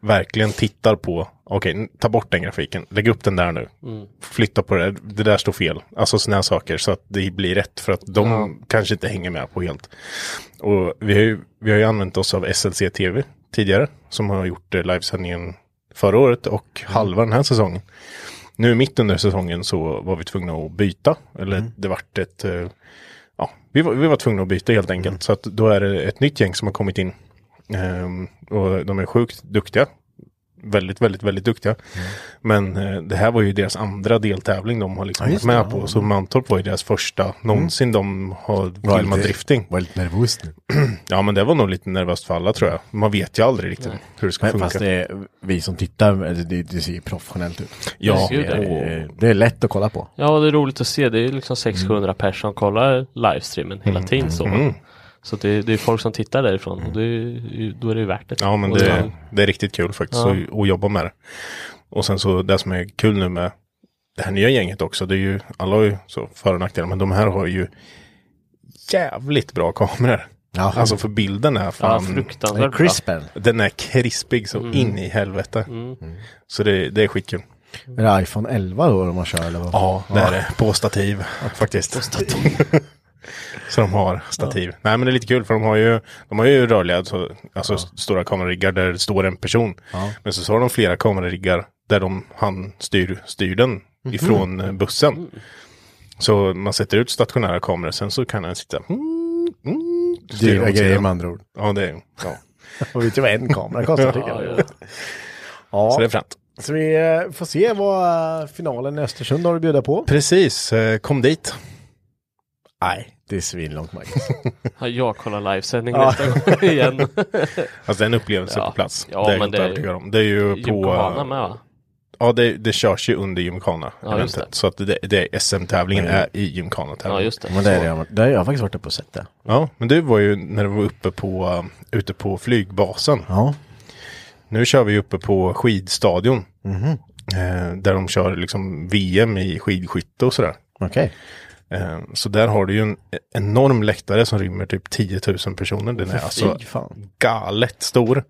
verkligen tittar på, okej, n- ta bort den grafiken, lägg upp den där nu, Mm. flytta på det, det där står fel. Alltså sådana saker så att det blir rätt för att de Ja. kanske inte hänger med på helt. Och vi har ju, vi har ju använt oss av SLC TV tidigare som har gjort eh, livesändningen förra året och halva den här säsongen. Nu mitt under säsongen så var vi tvungna att byta. Eller det vart ett... eh, Ja, vi var, vi var tvungna att byta helt enkelt. Så att då är det ett nytt gäng som har kommit in. Ehm, och de är sjukt duktiga. Väldigt, väldigt, väldigt duktiga. Men eh, det här var ju deras andra deltävling de har liksom Ja, varit med det, på. ja. Så Mantorp var ju deras första någonsin de har Var filmat lite- drifting. var lite nervös nu. (clears throat) Ja men det var nog lite nervöst för alla tror jag. Man vet ju aldrig riktigt hur det ska Men funka. fast det är vi som tittar, det, det, ser ju professionellt ut. Ja, Det är, det är lätt att kolla på. Ja, det är roligt att se. Det är liksom 600-700 personer som kollar livestreamen hela tiden. Så, Mm. Så det, det är folk som tittar därifrån och det är, ju- då är det ju värt det. Ja men det, det är riktigt kul faktiskt Ja. att, att jobba med det. Och sen så det som är kul nu med det här nya gänget också. Det är ju, alla har ju så för och nackdelar. Men de här har ju jävligt bra kameror. Ja. Alltså för bilden är Ja, fan. Det är bra. crispen. den är krispig så in i helvete. Mm. Så det, det är skitkul. Är det iPhone 11 då de man kör eller vad? Ja, det är det. På stativ faktiskt. (laughs) så de har stativ. Nej men det är lite kul för de har ju, de har ju rörliga, alltså, alltså stora kamerariggar där det står en person. Ja. Men så, så har de flera kamerariggar där de, han styr, styr den ifrån eh, bussen. Så man sätter ut stationära kameror, sen så kan han sitta mm, mm, Dyra grejer med andra ord. Ja, det är ja. (laughs) Och vet ju vad en kamera kostar tycker Ja, jag. ja. Ja. Så det är fränt. Så vi eh, får se vad eh, finalen i Östersund har att bjuda på. Precis, eh, kom dit. Nej, det är svinlångt Marcus. (laughs) Ja, jag kollar livesändning Ja. nästa gång (laughs) igen. (laughs) Alltså en upplevelse Ja. på plats. Ja, det är jag men helt det är- om. Det är ju på... Gymkhana med va? Ja, det, det körs ju under Gymkhana. Ja, just det. Så att det, det SM-tävlingen Mm. är i Gymkhana. Ja, just det. Men det är det, det har jag faktiskt varit uppe och sett det. Ja, men du var ju när du var uppe på, uh, ute på flygbasen. Ja. Nu kör vi uppe på skidstadion. Mhm. Eh, där de kör liksom VM i skidskytte och sådär. Okej. Eh, så där har du ju en enorm läktare som rymmer typ 10 000 personer. Den är alltså fan. galet stor.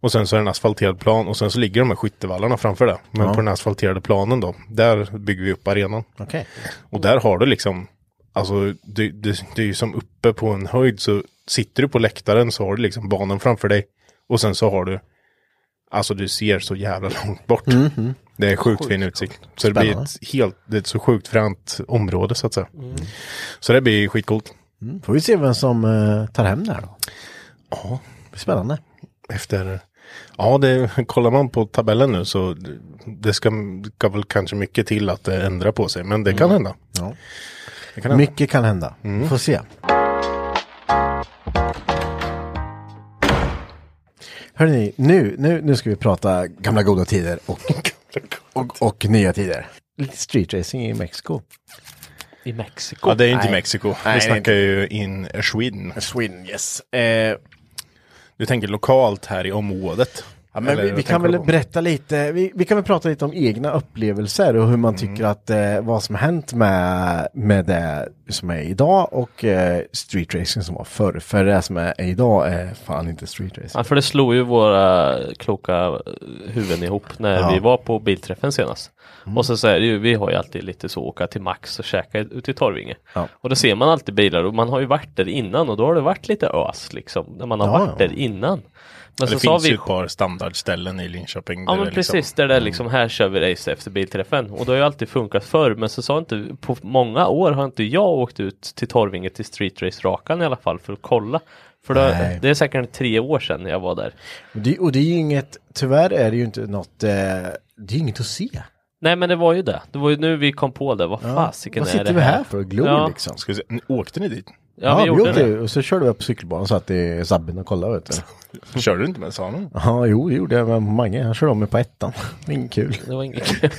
Och sen så är det en asfalterad plan och sen så ligger de här skyttevallarna framför det. Men Ja. på den asfalterade planen då, där bygger vi upp arenan. Okej. Och där har du liksom, alltså det, det, det är ju som uppe på en höjd så sitter du på läktaren så har du liksom banan framför dig. Och sen så har du, alltså du ser så jävla långt bort. Det är sjukt fin utsikt. Så det blir ett helt, det är ett så sjukt fränt område så att säga. Så det blir skitcoolt. Mm. Får vi se vem som eh, tar hem det här då. Ja, spännande. efter, ja det, kollar man på tabellen nu så det- det ska, ska väl kanske mycket till att det ändrar på sig. Men det kan hända. Ja. Det kan hända. Mycket kan hända. Får se. Hörrni, nu, nu, nu ska vi prata gamla goda tider och, (laughs) och, och nya tider. Lite street racing i Mexiko. I Mexiko. Ja, det är inte Nej. Mexiko. Nej, Vi snackar ju in Sweden. Sweden, yes. Eh, Du tänker lokalt här i området. Ja, men Eller vi, vi kan väl på? berätta lite, vi, vi kan väl prata lite om egna upplevelser och hur man Mm. tycker att eh, vad som hänt med, med det som är idag och eh, street racing som var förr. För det som är idag är fan inte street racing. Ja, för det slog ju våra kloka huvuden ihop när Ja. Mm. vi var på bilträffen senast. Och så, så är det ju, vi har ju alltid lite så åka till Max och käka ute i Torvinge. Ja. Och då ser man alltid bilar och man har ju varit där innan och då har det varit lite ös liksom. När man har Ja, varit ja. där innan. Men Det finns vi ju ett par standardställen i Linköping. Ja men det liksom- precis, där det är liksom här kör vi race efter bilträffen. Och det har ju alltid funkat förr men så sa inte, på många år har inte jag åkt ut till Torvinge till Street Race Rakan i alla fall för att kolla. För Nej. det är säkert tre år sedan jag var där. Och det, och det är ju inget, tyvärr är det ju inte något, eh, det är inget att se. Nej men det var ju det. Det var ju nu vi kom på det. Vad fasiken Vad är sitter det vi här? här för? Glo Ja. liksom. Ska vi se, åkte ni dit? Ja, vi gjorde det. och så körde vi upp på cykelbanan och satt i Sabben och kollade vet du. (laughs) Körde du inte med Sanon? Ja, jo det gjorde jag med Mange, han körde om mig på ettan. (laughs) Inget kul. Det var inget (laughs) kul.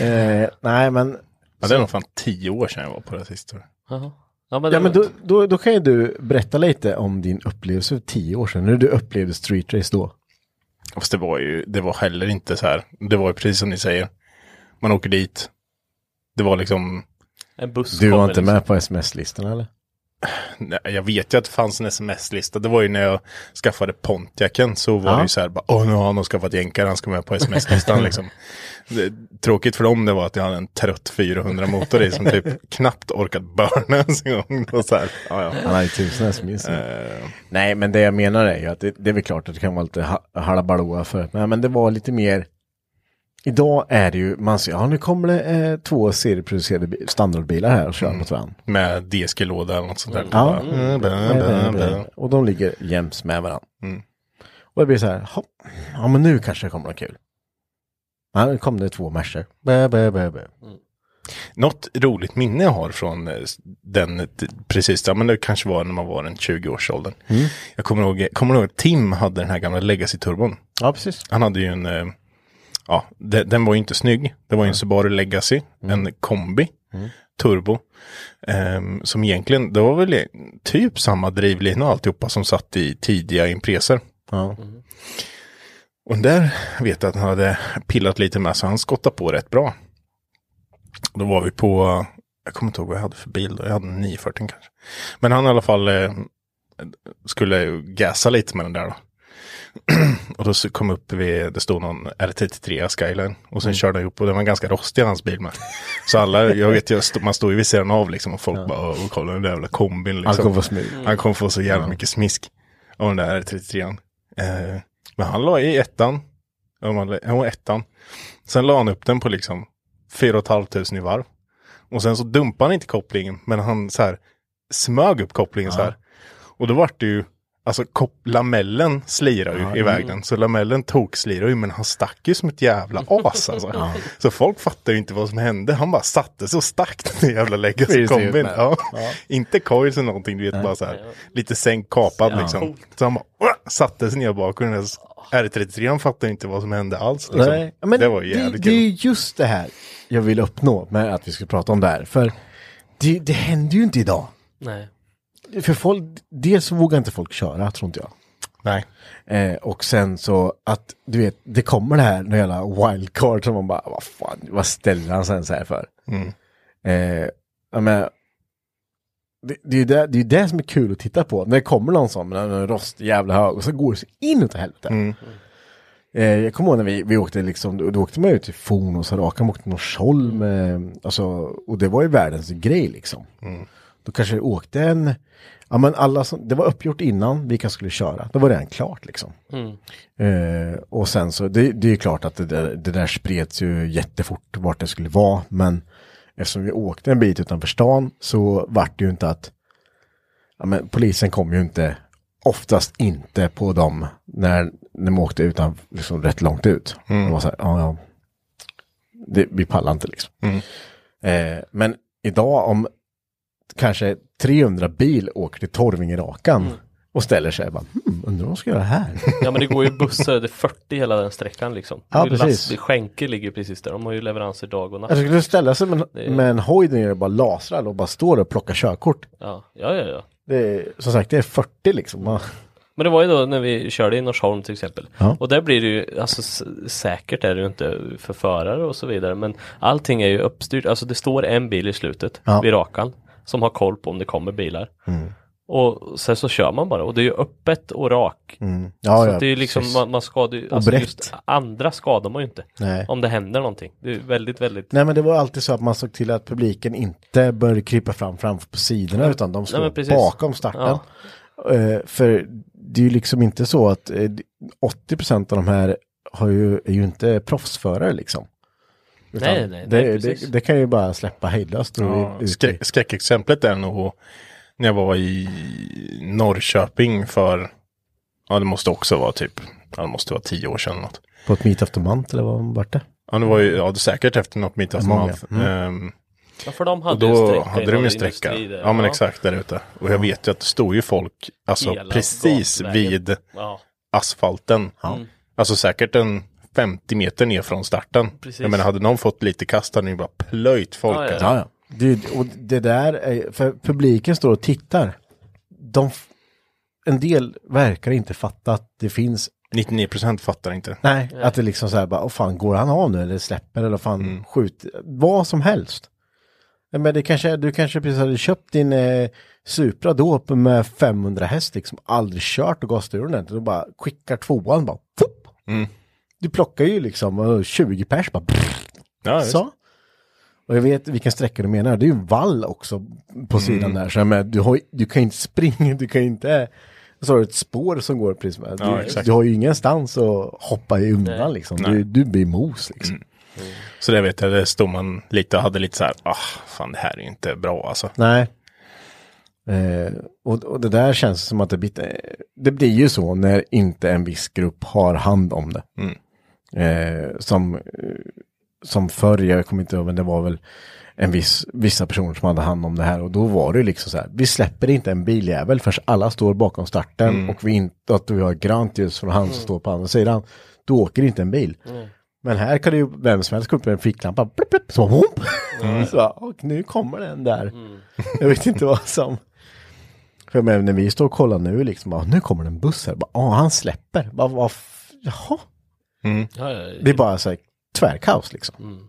Eh, nej men, Ja, det är nog fan tio år sedan jag var på det sist. tror jag. Jaha. Ja men, det ja, men var- då, då, då kan ju du berätta lite om din upplevelse för tio år sedan, när du upplevde street race då. Fast det var ju, det var heller inte så här. Det var ju precis som ni säger. Man åker dit. Det var liksom, en buss Du var inte liksom. med på sms-listan eller? Jag vet ju att det fanns en sms-lista. Det var ju när jag skaffade Pontiacen så var Ja. det ju så här, bara, åh nu har han skaffat jänkare, han ska med på sms-listan (laughs) liksom. Det, tråkigt för dem det var att jag hade en trött 400 motor i som typ (laughs) knappt orkat börna ens en gång. Var så här, ja, ja. Han hade tusen sms. Eh, Nej, men det jag menar är ju att det, det är väl klart att det kan vara lite ha- halabalooa för. Men, men det var lite mer. Idag är det ju, man ser, ja nu kommer det eh, två serieproducerade bi- standardbilar här och kör mot varandra. med DSG-låda eller något sånt där. Ja. Mm, bä. Och de ligger jäms med varandra. Mm. Och det blir så här, hopp, ja men nu kanske det kommer något kul. Ja, nu kom det två Mercer. Något roligt minne jag har från eh, den, t- precis, ja men det kanske var när man var en 20-årsåldern. Jag kommer ihåg, kommer ihåg att Tim hade den här gamla Legacy-turbon. Ja, precis. Han hade ju en, eh, ja, de, den var ju inte snygg. Det var ju en Subaru Legacy, en kombi, turbo. ehm, som egentligen, det var väl typ samma drivlina och alltihopa som satt i tidiga Impreser. Ja. Och där vet jag att han hade pillat lite med så han skottade på rätt bra. Då var vi på, jag kommer inte ihåg vad jag hade för bil då, jag hade en 940 kanske. Men han i alla fall eh, skulle gasa lite med den där då. (clears throat) och då kom upp vid, det stod någon R33 Skyline. Och sen körde han upp och den var ganska rostig hans bil med. Så alla, jag vet ju, man står ju vid sidan av liksom och folk bara, och kolla den där jävla kombin liksom. Han kommer få smyg. Han kommer få så jävla mycket smisk av den där 33an. Eh, men han la i ettan. Ja, Han var ettan. Sen la han upp den på liksom 4 500 i varv. Och sen så dumpade han inte kopplingen, men han så här smög upp kopplingen så här. Och då vart det ju, alltså lamellen slirar ju iväg den. Så lamellen tog slirar ju, men han stack ju som ett jävla as (laughs) alltså. Så folk fattade ju inte vad som hände. Han bara satte sig och stack den jävla Precis, legacy-kombin. med. Ja. Inte coils eller någonting, du vet bara så här. Lite sänk kapad liksom. Så han bara satte sig ner bak och den där R33 han fattade inte vad som hände alls. Liksom. Nej, men det var ju jävligt det, det är kul. just det här jag vill uppnå med att vi ska prata om det här. För det, det händer ju inte idag. Nej. För folk, dels vågar inte folk köra, tror inte jag. Nej. Eh, och sen så att, du vet, det kommer det här några jävla wildcard som man bara, vad fan, vad ställer han sen så här för? Mm. Eh, ja, men, det, det, är det, det är det som är kul att titta på. När det kommer någon sån med en rost jävla hög och så går det så inåt helvete. Mm. Eh, jag kommer ihåg när vi, vi åkte liksom, då, åkte man ut till Forn och så raka mot Norsholm. Eh, alltså, och det var ju världens grej liksom. Då kanske det åkte en, ja men alla som, det var uppgjort innan vilka skulle köra. Då var det redan klart liksom. Eh, och sen så, det, det är ju klart att det där, det där spreds ju jättefort vart det skulle vara. Men eftersom vi åkte en bit utanför stan så vart det ju inte att, ja men polisen kom ju inte, oftast inte på dem när, när de åkte utan liksom rätt långt ut. Det var så här, ja ja, det, vi pallar inte liksom. Eh, men idag om kanske 300 bil åker till Torvingerakan Och ställer sig bara, hmm, undrar vad de ska göra här? (laughs) Ja men det går ju bussar, det är 40 hela den sträckan liksom. Ja, precis. last- Skänke ligger precis där, de har ju leveranser dag och natt. Jag skulle ställa sig med, är- med en hoj där nere och bara lasrar och bara står och plockar körkort. Ja, ja, ja. ja. Det är, som sagt, det är 40 liksom. Men det var ju då när vi körde i Norsholm till exempel. Ja. Och där blir det ju, alltså säkert är det ju inte för förare och så vidare. Men allting är ju uppstyrt, alltså det står en bil i slutet Ja. vid rakan. Som har koll på om det kommer bilar. Mm. Och sen så kör man bara och det är ju öppet och rak. mm. ja, så ja, det är liksom, precis. man, man skadar ju, alltså just andra skadar man ju inte. Nej. Om det händer någonting. Det är väldigt, väldigt Nej men det var alltid så att man såg till att publiken inte började krypa fram framför på sidorna utan de Nej, stod precis. bakom starten. Eh, för det är ju liksom inte så att eh, 80% av de här har ju, är ju inte proffsförare liksom. Utan Nej, nej, det, nej, det, det kan ju bara släppa hejdlöst. och Ja, skräckexemplet är nog när jag var i Norrköping för, ja det måste också vara typ, ja det måste vara tio år sedan något. På ett Meet After Month eller vad vart det? Ja det var ju, ja det är säkert efter något mitt Många. Month. Mm. Ehm, Ja, för de och hade ju då hade de ju sträcka. där. Ja men exakt där ute. Och jag vet ju att det stod ju folk, alltså Hela precis gatvägen. vid Ja. asfalten. Mm. Alltså säkert en 50 meter ner från starten. Precis. Jag menar hade någon fått lite kast hade ni bara plöjt folk. Ja, ja, alltså. Ja, ja. Det, och det där är, för publiken står och tittar. De, en del verkar inte fatta att det finns 99% fattar inte. Nej, att det liksom så här bara, åh fan, går han av nu eller släpper eller fan Mm. skjuter, vad som helst. Men det kanske, du kanske precis hade köpt din eh, Supra då med 500 häst liksom, aldrig kört och gasstyr ordentligt och bara skickar tvåan bara. Mm. Du plockar ju liksom eh, 20 pers bara, Ja, så. Och jag vet vilken sträcka du menar, det är ju vall också på sidan Mm. där, så menar, du, har, du kan inte springa, du kan inte, så har du ett spår som går precis med. Ja, Du, har ju ingenstans att hoppa i undan Nej. liksom, Nej. du, du blir mos liksom. Så det vet jag, det stod man lite och hade lite så här, ah, fan det här är inte bra alltså. Nej. Eh, och, och det där känns som att det blir, eh, det blir ju så när inte en viss grupp har hand om det. Mm. Eh, som, eh, som förr, jag kommer inte ihåg, men det var väl en viss, vissa personer som hade hand om det här och då var det liksom så här, vi släpper inte en biljävel förrän alla står bakom starten och vi inte, att vi har grönt ljus från han som står på andra sidan. Då åker inte en bil. Men här kan det ju vem som helst gå upp med en ficklampa, blipp, blipp, så, hopp. (laughs) så och nu kommer den där. Jag vet inte vad som... För men när vi står och kollar nu liksom, bara, nu kommer det en buss här, bara, ah, han släpper. Bara, vad, f- jaha? Ja, ja, Det är bara så här tvärkaos liksom.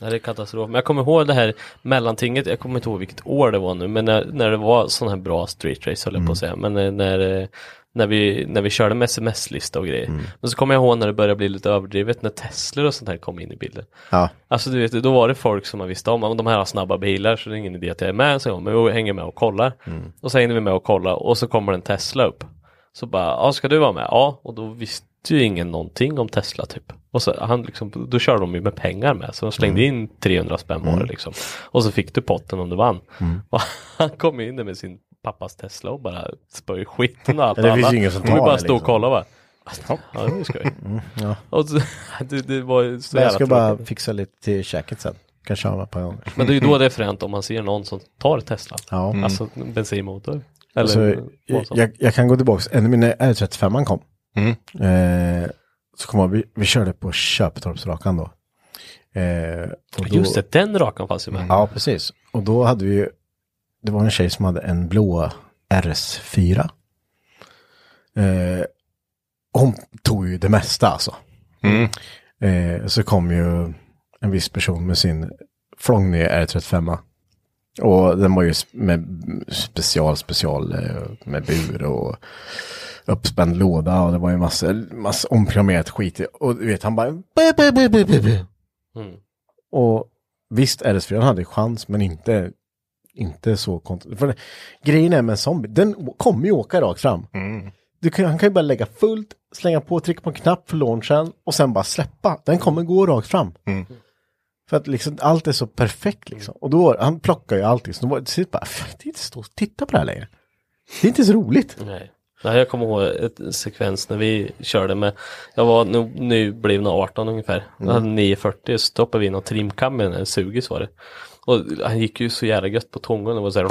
Ja, det är katastrof. Men jag kommer ihåg det här mellantinget, jag kommer inte ihåg vilket år det var nu, men när, när det var sån här bra street race höll jag på att säga. Men eh, när, eh, när, vi, när vi körde med sms-lista och grejer. Men så kommer jag ihåg när det började bli lite överdrivet när Tesla och sånt här kom in i bilden. Ja. Alltså du vet, då var det folk som man visste om, "Ja, de här har snabba bilar så det är ingen idé att jag är med, så jag, men vi hänger med och kollar. Och så hängde vi med och kollade och så kommer en Tesla upp. Så bara, ja ska du vara med? Ja, och då visste ju ingen någonting om Tesla typ. Och så han liksom, då körde de ju med pengar med, så de slängde in 300 spänn var det liksom. Och så fick du potten om du vann. (laughs) Och han kom in där med sin pappas Tesla och bara spöj skiten och allt. Det och finns alla- ju ingen som och vi tar bara det, stod och liksom. kollade bara. Ja, det är skoj. ja. Och så, (laughs) det, det var ju så Men jag ska bara tråkigt. fixa lite till käket sen. Kan köra på en gång. Men det är ju då det är fränt om man ser någon som tar Tesla. Ja. Alltså en bensinmotor. Eller Alltså, jag, som. jag, jag kan gå tillbaka, när R35 kom. Mm. Eh, så kom jag, vi, vi körde på Köpetorpsrakan då. Eh, och då Just det, den rakan fanns ju med. Ja, precis. Och då hade vi ju, det var en tjej som hade en blå RS4. Eh, hon tog ju det mesta alltså. Mm. Eh, så kom ju en viss person med sin Flångnö R35. Och den var ju med special, special eh, med bur och uppspänd låda och det var ju massa, massa omprogrammerat skit. Och du vet, han bara... "Bu, bu, bu, bu, bu, bu." Mm. Och visst, RS4 hade chans, men inte, inte så kont- För grejen är med en zombie, den kommer ju åka rakt fram. Mm. Du kan, han kan ju bara lägga fullt, slänga på, trycka på en knapp för launchen och sen bara släppa. Den kommer gå rakt fram. Mm. För att liksom allt är så perfekt liksom. Och då, han plockar ju allting. Så då var det bara, "Fan, det är inte stå och titta på det här längre. Det är inte så roligt. Nej. Nej, jag kommer ihåg ett sekvens när vi körde med, jag var nu, nu blivna 18 ungefär. Jag hade 940 så stoppade vi in och trimkam med en sugis var det. Och han gick ju så jävla gött på tungan och var så här.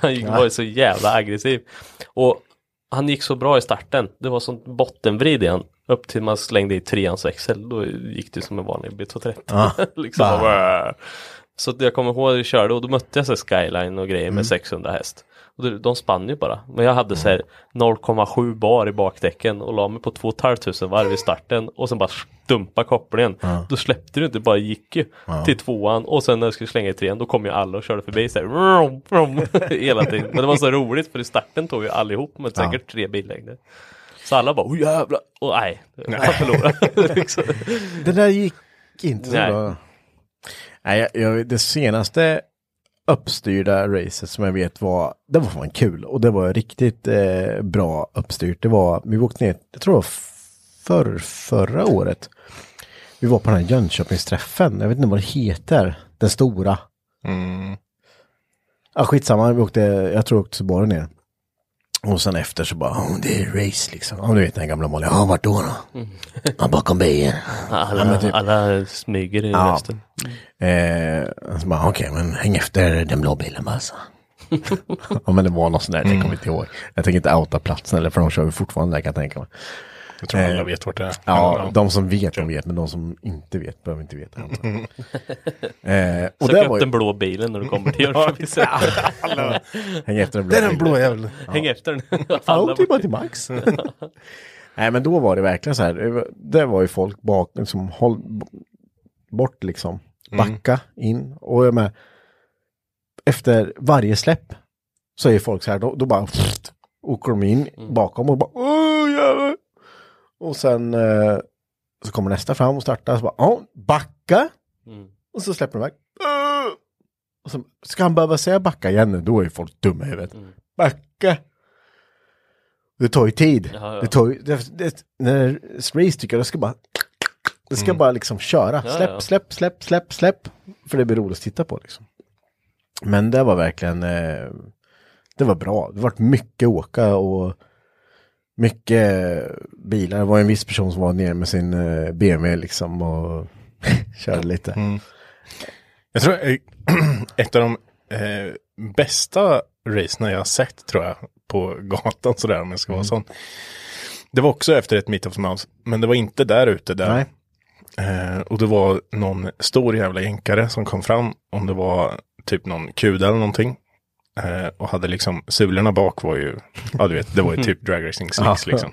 Han gick, var ju så jävla aggressiv. Och han gick så bra i starten. Det var sånt bottenvrid i han. Upp till man slängde i treans växel. Då gick det som en vanlig B230. Ja. (laughs) liksom, bara, så jag kommer ihåg att jag körde och då mötte jag så Skyline och grejer Mm. med 600 häst. Och de spann ju bara. Men jag hade så här 0,7 bar i bakdäcken och la mig på 2 500 varv i starten och sen bara dumpa kopplingen. Då släppte det inte, det bara gick ju till tvåan och sen när jag skulle slänga i trean då kom ju alla och körde förbi så här, vrum, vrum, (laughs) hela tiden. Men det var så roligt för i starten tog ju allihop med säkert tre billängder. Så alla bara, oh jävlar, och nej, jag förlorade. (laughs) liksom. Det där gick inte så Nej. bra. Nej, jag, jag, det senaste uppstyrda racet som jag vet var, det var fan kul och det var riktigt eh, bra uppstyrt. Det var, vi åkte ner, jag tror det var för, förra året. Vi var på den här Jönköpingsträffen, jag vet inte vad det heter, den stora. Mm. Ja, skitsamma, vi åkte, jag tror jag åkte Subaru ner. Och sen efter så bara, oh, det är race liksom. Ja, du vet den gamla Molly. Ja, vart då då? Ja, bakom bilen. Alla, alla smyger i Ja. resten. Eh, så bara, okej, men häng efter den blå bilen bara så. (laughs) ja, men det var något sånt där, jag kommer inte ihåg. Jag tänker inte outa platsen eller för de kör ju fortfarande där kan jag tänka mig. Jag tror alla Eh, vet vart det är. Ja, de som vet, de vet, men de som inte vet behöver inte veta. jag. (laughs) eh, och Sök det upp var den ju, blå bilen när du kommer till (laughs) Jönköping. (laughs) häng efter den blå Det är den blå jäveln. Häng efter den. Alla åkte ju bara till Max. Nej, men då var det verkligen så här. det var- ju folk bak som håll b- bort liksom. Backa in. Och jag med. Efter varje släpp så är folk så här. Då, då bara pft, åker de in bakom och bara. Och sen eh, så kommer nästa fram och startar. Så bara, ja, backa. Mm. Och så släpper de iväg. Och så ska han behöva säga backa igen nu, då är folk dumma i huvudet. Mm. Backa. Det tar ju tid. Ja, ja. Det tar ju, det, det, när race tycker jag, det ska bara, det ska bara liksom köra. Mm. Släpp, ja. släpp, släpp, släpp, släpp. För det blir roligt att titta på liksom. Men det var verkligen, eh, det var bra. Det var mycket åka och mycket bilar. Det var en viss person som var nere med sin eh, BMW liksom och (laughs) körde lite. Mm. Jag tror eh, (clears throat) ett av de eh, bästa racerna jag har sett tror jag på gatan sådär om jag ska vara sån. Det var också efter ett Meet of Mouse, men det var inte där ute där. Nej. Eh, och det var någon stor jävla jänkare som kom fram, om det var typ någon kuda eller någonting. Eh, och hade liksom, sulorna bak var ju, ja du vet, det var ju typ dragracing slicks (laughs) liksom.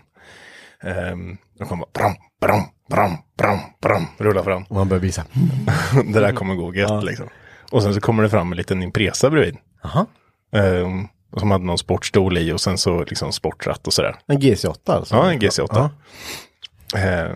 Um, de kom bara bram, bram, bram, bram, bram, rulla fram. Och han började visa. (laughs) det där kommer gå gött liksom. Och sen så kommer det fram en liten Impresa bredvid. Jaha. Um, som hade någon sportstol i och sen så liksom sportratt och sådär. En GC8 alltså? Ja, en GC8. Ja.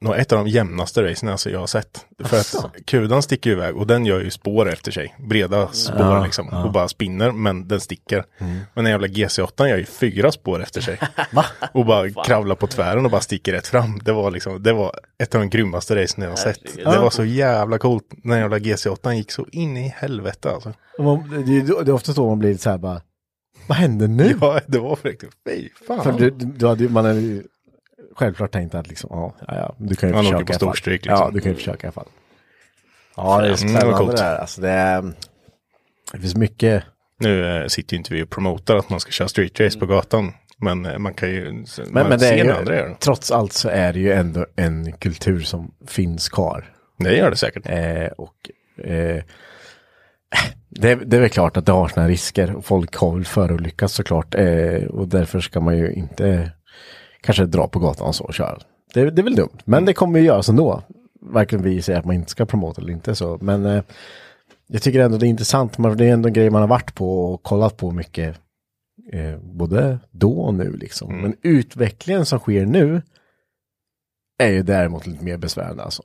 nog ett av de jämnaste racen alltså jag har sett. För att kudan sticker iväg och den gör ju spår efter sig. Breda spår liksom. Och bara spinner men den sticker. Men den jävla GC8 gör ju fyra spår efter sig. (laughs) Och bara kravlar på tvären och bara sticker rätt fram. Det var liksom, det var ett av de grymmaste racen jag har sett. Det var så jävla coolt. Den jävla GC8 gick så in i helvete alltså. Man, det, är- det är ofta så man blir så här bara, vad händer nu? Ja, det var verkligen, fy fan. För du, du, hade, man hade ju självklart tänkt att liksom, ja, ja, du kan ju Man åker försöka på alla fall. storstryk, liksom. Ja, du kan ju försöka i alla fall. Ja, det är Mm, spännande coolt. det där. Alltså det, är, det finns mycket, Nu eh, sitter ju inte vi och promotar att man ska köra street race på gatan. Men eh, man kan ju men, men det är när andra gör ju, trots allt så är det ju ändå en kultur som finns kvar. Det gör det säkert. Eh, och eh, det, det är väl klart att det har sina risker. Folk har väl förolyckats såklart. Eh, och därför ska man ju inte kanske dra på gatan och så och köra. Det, det är väl dumt. Men det kommer ju göras ändå. varken vi säger att man inte ska promota eller inte så. Men eh, jag tycker ändå det är intressant. Det är ändå en grej man har varit på och kollat på mycket. Eh, både då och nu liksom. Men utvecklingen som sker nu är ju däremot lite mer besvärande alltså.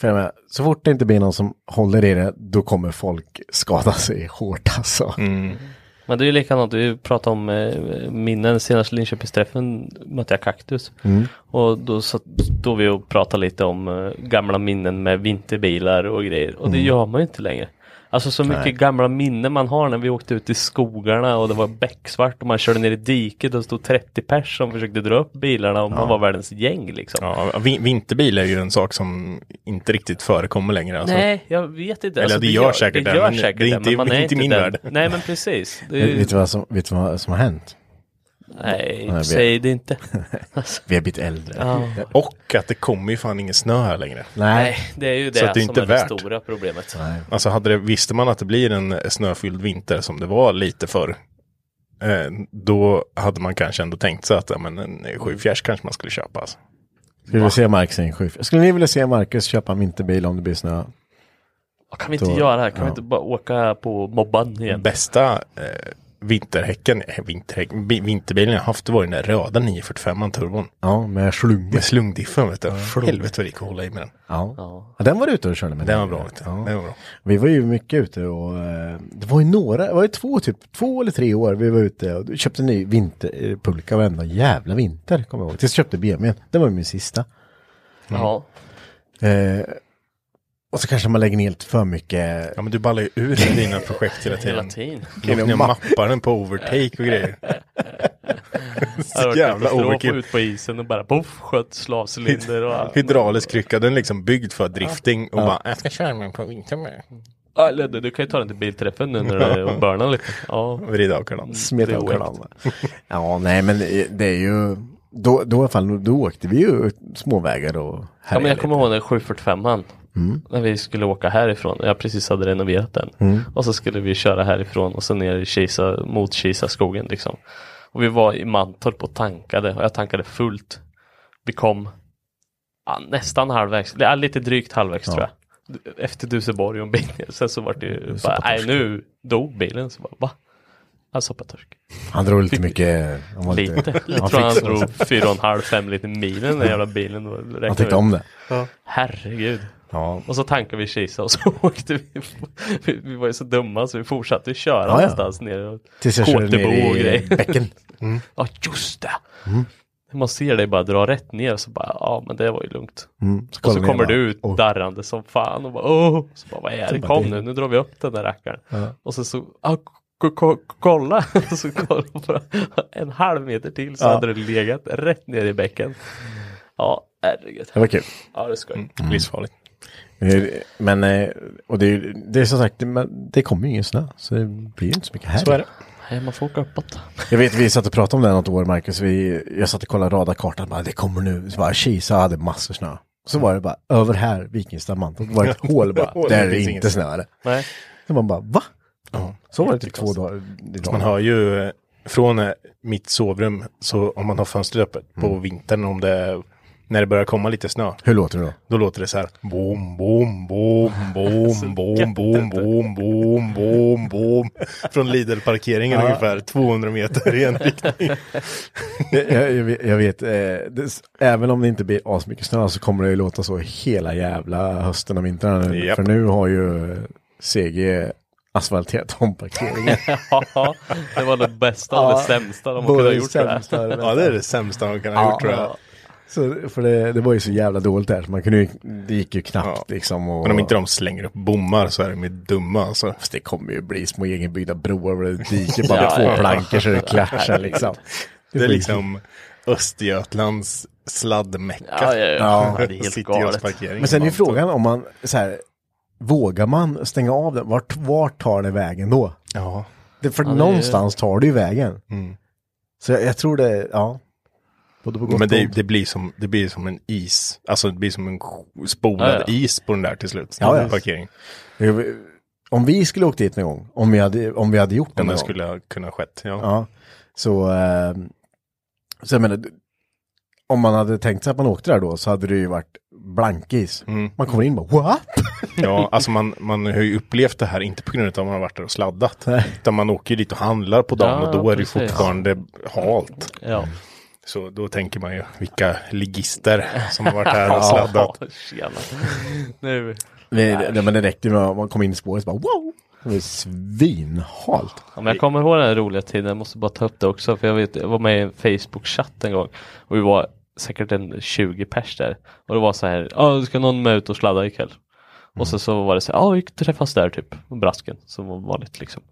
För jag menar, så fort det inte blir någon som håller i det, då kommer folk skada sig hårt alltså. Men det är ju likadant, vi pratade om eh, minnen, senast Linköpingsträffen mötte jag Kaktus. Mm. Och då satt då vi och pratade lite om eh, gamla minnen med vinterbilar och grejer. Och det Mm. gör man ju inte längre. Alltså så mycket gamla minnen man har när vi åkte ut i skogarna och det var becksvart och man körde ner i diket och det stod 30 pers som försökte dra upp bilarna och man var världens gäng liksom. Ja, vin- vinterbil är ju en sak som inte riktigt förekommer längre. Alltså. Nej, jag vet inte. Eller det gör säkert det. det, Gör men säkert det är inte- men man är inte i min den. värld. Nej, men precis. Det är, Vet du vad som, vet du vad som har hänt? Nej, Nej, säg det inte. (laughs) Alltså, Vi har blivit äldre. ja. Och att det kommer ju fan ingen snö här längre. Nej, det är ju det, Så det är som inte är värt. det stora problemet. Alltså hade det, visste man att det blir en snöfylld vinter som det var lite förr. Eh, då hade man kanske ändå tänkt sig att ja, men en sjöfjärs kanske man skulle köpa. Alltså. Skulle vi se Marcus i en sju? Skulle ni vilja se Marcus köpa en vinterbil om det blir snö? Kan vi inte Då- göra? här? Kan ja. vi inte bara åka på mobban igen? Bästa eh, vinterhäcken, eh, vinterhäck, vi- vinterbilen jag haft det var den där röda 945 turbon. Ja, med slunga. Med slungdiffen vet du. Helvete vad det gick att hålla i med den. Ja. Ja. ja, den var du ute och körde med. Den var bra. Ja. Den var bra. Vi var ju mycket ute och eh, det var ju några, det var ju två typ, två eller tre år vi var ute och köpte en ny vinterpulka varenda jävla vinter, kommer jag ihåg. Tills jag köpte BMWn, det var ju min sista. Ja. Eh, och så kanske man lägger ner lite för mycket. Ja men du ballar ju ur (laughs) dina projekt hela Hela tiden. tiden. Du åker ner och mappar den på overtake och grejer. (laughs) Var jävla overkill. ut på isen och bara poff, sköt slavcylinder och Hydraulisk krycka, den är liksom byggd för drifting och bara jag ska köra med på vintern med. Ja, du, du kan ju ta den till bilträffen nu när det är och lite. Ja. Vrida av kardan. Smeta Det är av kardan. Ja, nej men det är ju, då, då i alla fall, då åkte vi ju småvägar och Ja, men jag kommer ihåg den 745an. När vi skulle åka härifrån. Jag precis hade renoverat den. Och så skulle vi köra härifrån och så ner i Kisa, mot Kisa skogen liksom. Och vi var i Mantorp och tankade och jag tankade fullt. Vi kom ja, nästan halvvägs, ja, lite drygt halvvägs tror jag. Efter Duseborg och en ner. (laughs) Sen så var det ju bara, nej nu dog bilen. Så bara, va? Jag soppatorsk. Han drog lite mycket. Han var Lite. lite. Jag Han, tror han drog fyra och en halv, fem liter milen den jävla bilen. han tyckte ut. om det. Herregud. Ja. Och så tankade vi Kisa och så (laughs) åkte vi. Vi, vi var ju så dumma så vi fortsatte köra Ja, ja. någonstans ner. Och Tills jag körde ner i grejer. bäcken. (laughs) Ja just det. Man ser dig bara dra rätt ner och så bara ja men det var ju lugnt. Mm. Och så kommer du ut "Åh." darrande som fan och bara åh. Så bara vad är det? Kom nu, nu drar vi upp den där rackaren. Och så så ah, ko- ko- kolla. (laughs) Och så kolla på en halv meter till så Ja. hade det legat rätt ner i bäcken. Ja herregud. Det var kul. Ja det ska Mm. Livsfarligt. Men, eh, och det är, det är som sagt, det, det kommer ju ingen snö. Så det blir ju inte så mycket här. Så är det. Nej man får åka uppåt. Jag vet, vi satt och pratade om det något år, Marcus. Vi, jag satt och kollade radarkartan. Bara, det kommer nu. Så bara, Kisa hade massor snö. Så var det bara, över här, Vikingstad, Mantorp, var det ett hål bara. (laughs) Där är det det inte snö. Nej. Så man bara, va? Ja. Så var det typ två dagar. Man har ju eh, från eh, mitt sovrum, så om man har fönstret öppet på Mm. vintern, om det, när det börjar komma lite snö, Hur låter det då? då låter det så här. Boom, boom, boom, boom, boom, boom, boom, boom, boom, boom. Från Lidl-parkeringen ungefär 200 meter i en riktning. jag, jag, jag vet, jag vet eh, det, även om det inte blir asmycket snö så kommer det ju låta så hela jävla hösten och vintern. Japp. För nu har ju CG asfalterat om parkeringen. (laughs) Ja, det var det bästa och det sämsta de kunde ha Både gjort. sämsta det Ja, det är det sämsta man kan ha gjort tror jag. Så, för det, det var ju så jävla dåligt där, så man kunde ju, det gick ju knappt Ja. liksom. Och, Men om inte de slänger upp bommar så är de ju dumma alltså. Fast det kommer ju bli små egenbyggda broar och det diker bara (laughs) Ja, två ja, ja. plankor så det clashar liksom. Det är liksom Östergötlands sladdmecka. Ja, ja, ja. Ja. det är helt galet. Men sen är ju frågan om man, så här, vågar man stänga av den? Vart, vart tar det vägen då? Ja. Det, för Ja, det är- någonstans tar det ju vägen. Mm. Så jag, jag tror det, ja. Både på gott Men det, det, blir som, det blir som en is. Alltså det blir som en spolad Ja, ja. is på den där till slut. Ja, ja. Parkering. Om vi skulle åkt dit någon gång, om vi hade, om vi hade gjort det Om gång. skulle ha kunnat skett. Ja. Ja, så, eh, så jag menar, om man hade tänkt sig att man åkte där då så hade det ju varit blankis. Man kommer in och bara what? (laughs) Ja, alltså man, man har ju upplevt det här inte på grund av att man har varit där och sladdat. Nej. Utan man åker ju dit och handlar på dagen Ja, och då är det precis. fortfarande halt. Ja. Så då tänker man ju vilka ligister som har varit här och (laughs) sladdat. Ja, tjena. Nu. Det, men det räckte med att man kom in i spåret och bara wow! Det var svinhalt. Ja, men jag kommer ihåg den här roliga tiden, jag måste bara ta upp det också för jag vet, jag var med i en Facebook-chatt en gång och vi var säkert en 20 pers där och det var så här, ja ska någon med ut och sladda ikväll? Och så, så var det så här, ja vi träffas där typ, på brasken som var vanligt liksom.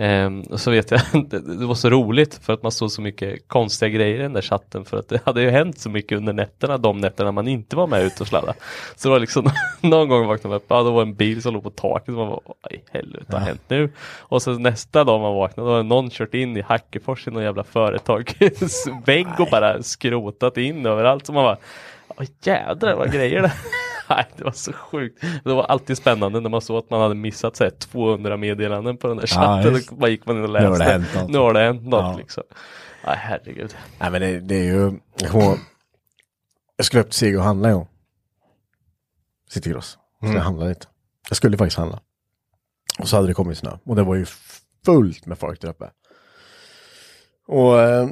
Ehm, och så vet jag, (laughs) det, var så roligt för att man såg så mycket konstiga grejer i den där chatten för att det hade ju hänt så mycket under nätterna, de nätterna man inte var med ut och sladda. Så det var liksom, (laughs) någon gång vaknade man upp, ja då var en bil som låg på taket och man var, vad i helvete vad har hänt nu? Och så nästa dag man vaknade, då hade någon kört in i Hackefors i någon jävla företag (laughs) vägg och bara skrotat in överallt. Så man bara, jädrar vad grejer det Nej, det var så sjukt. Det var alltid spännande när man såg att man hade missat så här, 200 meddelanden på den där chatten. just. Då gick man in och Nu har det läste. hänt något. Nu har det hänt något Ja. liksom. Nej herregud. Nej men det, det är ju, jag skulle upp till Sega och handla en gång. Citygross. Så jag handlade lite. Jag skulle faktiskt handla. Och så hade det kommit snö. Och det var ju fullt med folk där uppe. Och eh,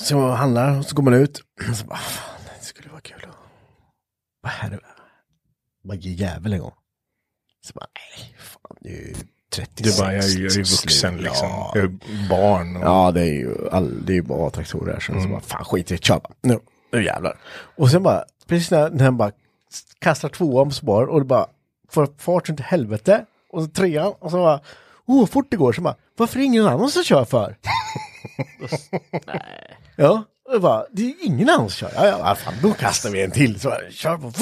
så handlar och så går man ut. Och (clears throat) så bara, fan det skulle vara kul att vara här. Bara ge jävel en gång. Så bara, nej, fan det är ju 36. Du bara, jag är jag är ju slut. vuxen liksom. Ja. Jag är barn. Och, Ja, det är ju all, det är ju bara traktorer här. Så, så bara, fan skit i det, kör bara. Nu, nu jävlar. Och sen bara, precis när, när han bara kastar tvåan på spår och det bara får fart runt helvete. Och så trean och så bara, oh vad fort det går. Så bara, varför är det ingen annan som kör för? Nej. (laughs) Ja, och det bara, det är ingen annan som kör. Ja, ja, fan, då kastar vi en till. Så bara, kör på.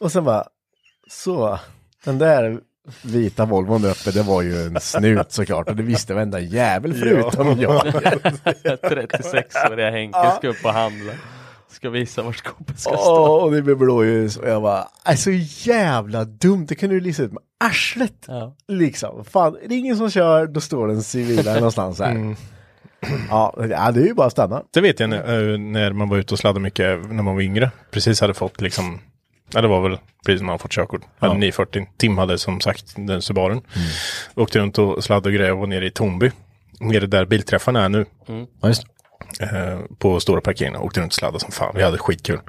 Och sen bara, så, den där vita Volvon uppe, det var ju en snut såklart. Och det visste varenda jävel förutom jag. (laughs) 36-åriga (laughs) Henke ska upp och handla. Ska visa var skåpet ska stå. Åh, och det blev blåljus och jag bara, är så jävla dumt, det kan du lista ut med arslet. Ja. Liksom, fan, är det ingen som kör, då står den civila någonstans här. Ja, ja, det är ju bara att stanna. Det vet jag när, eh, när man var ute och sladdade mycket när man var yngre. Precis hade fått liksom, ja det var väl precis när man fått körkort. Hade 940. Tim hade som sagt den Subaren. Åkte runt och sladdade och grejer och var nere i Tornby. Nere där bilträffarna är nu. Ja, just. eh, på stora parkeringen. Åkte runt och sladdade som fan. Vi hade skitkul.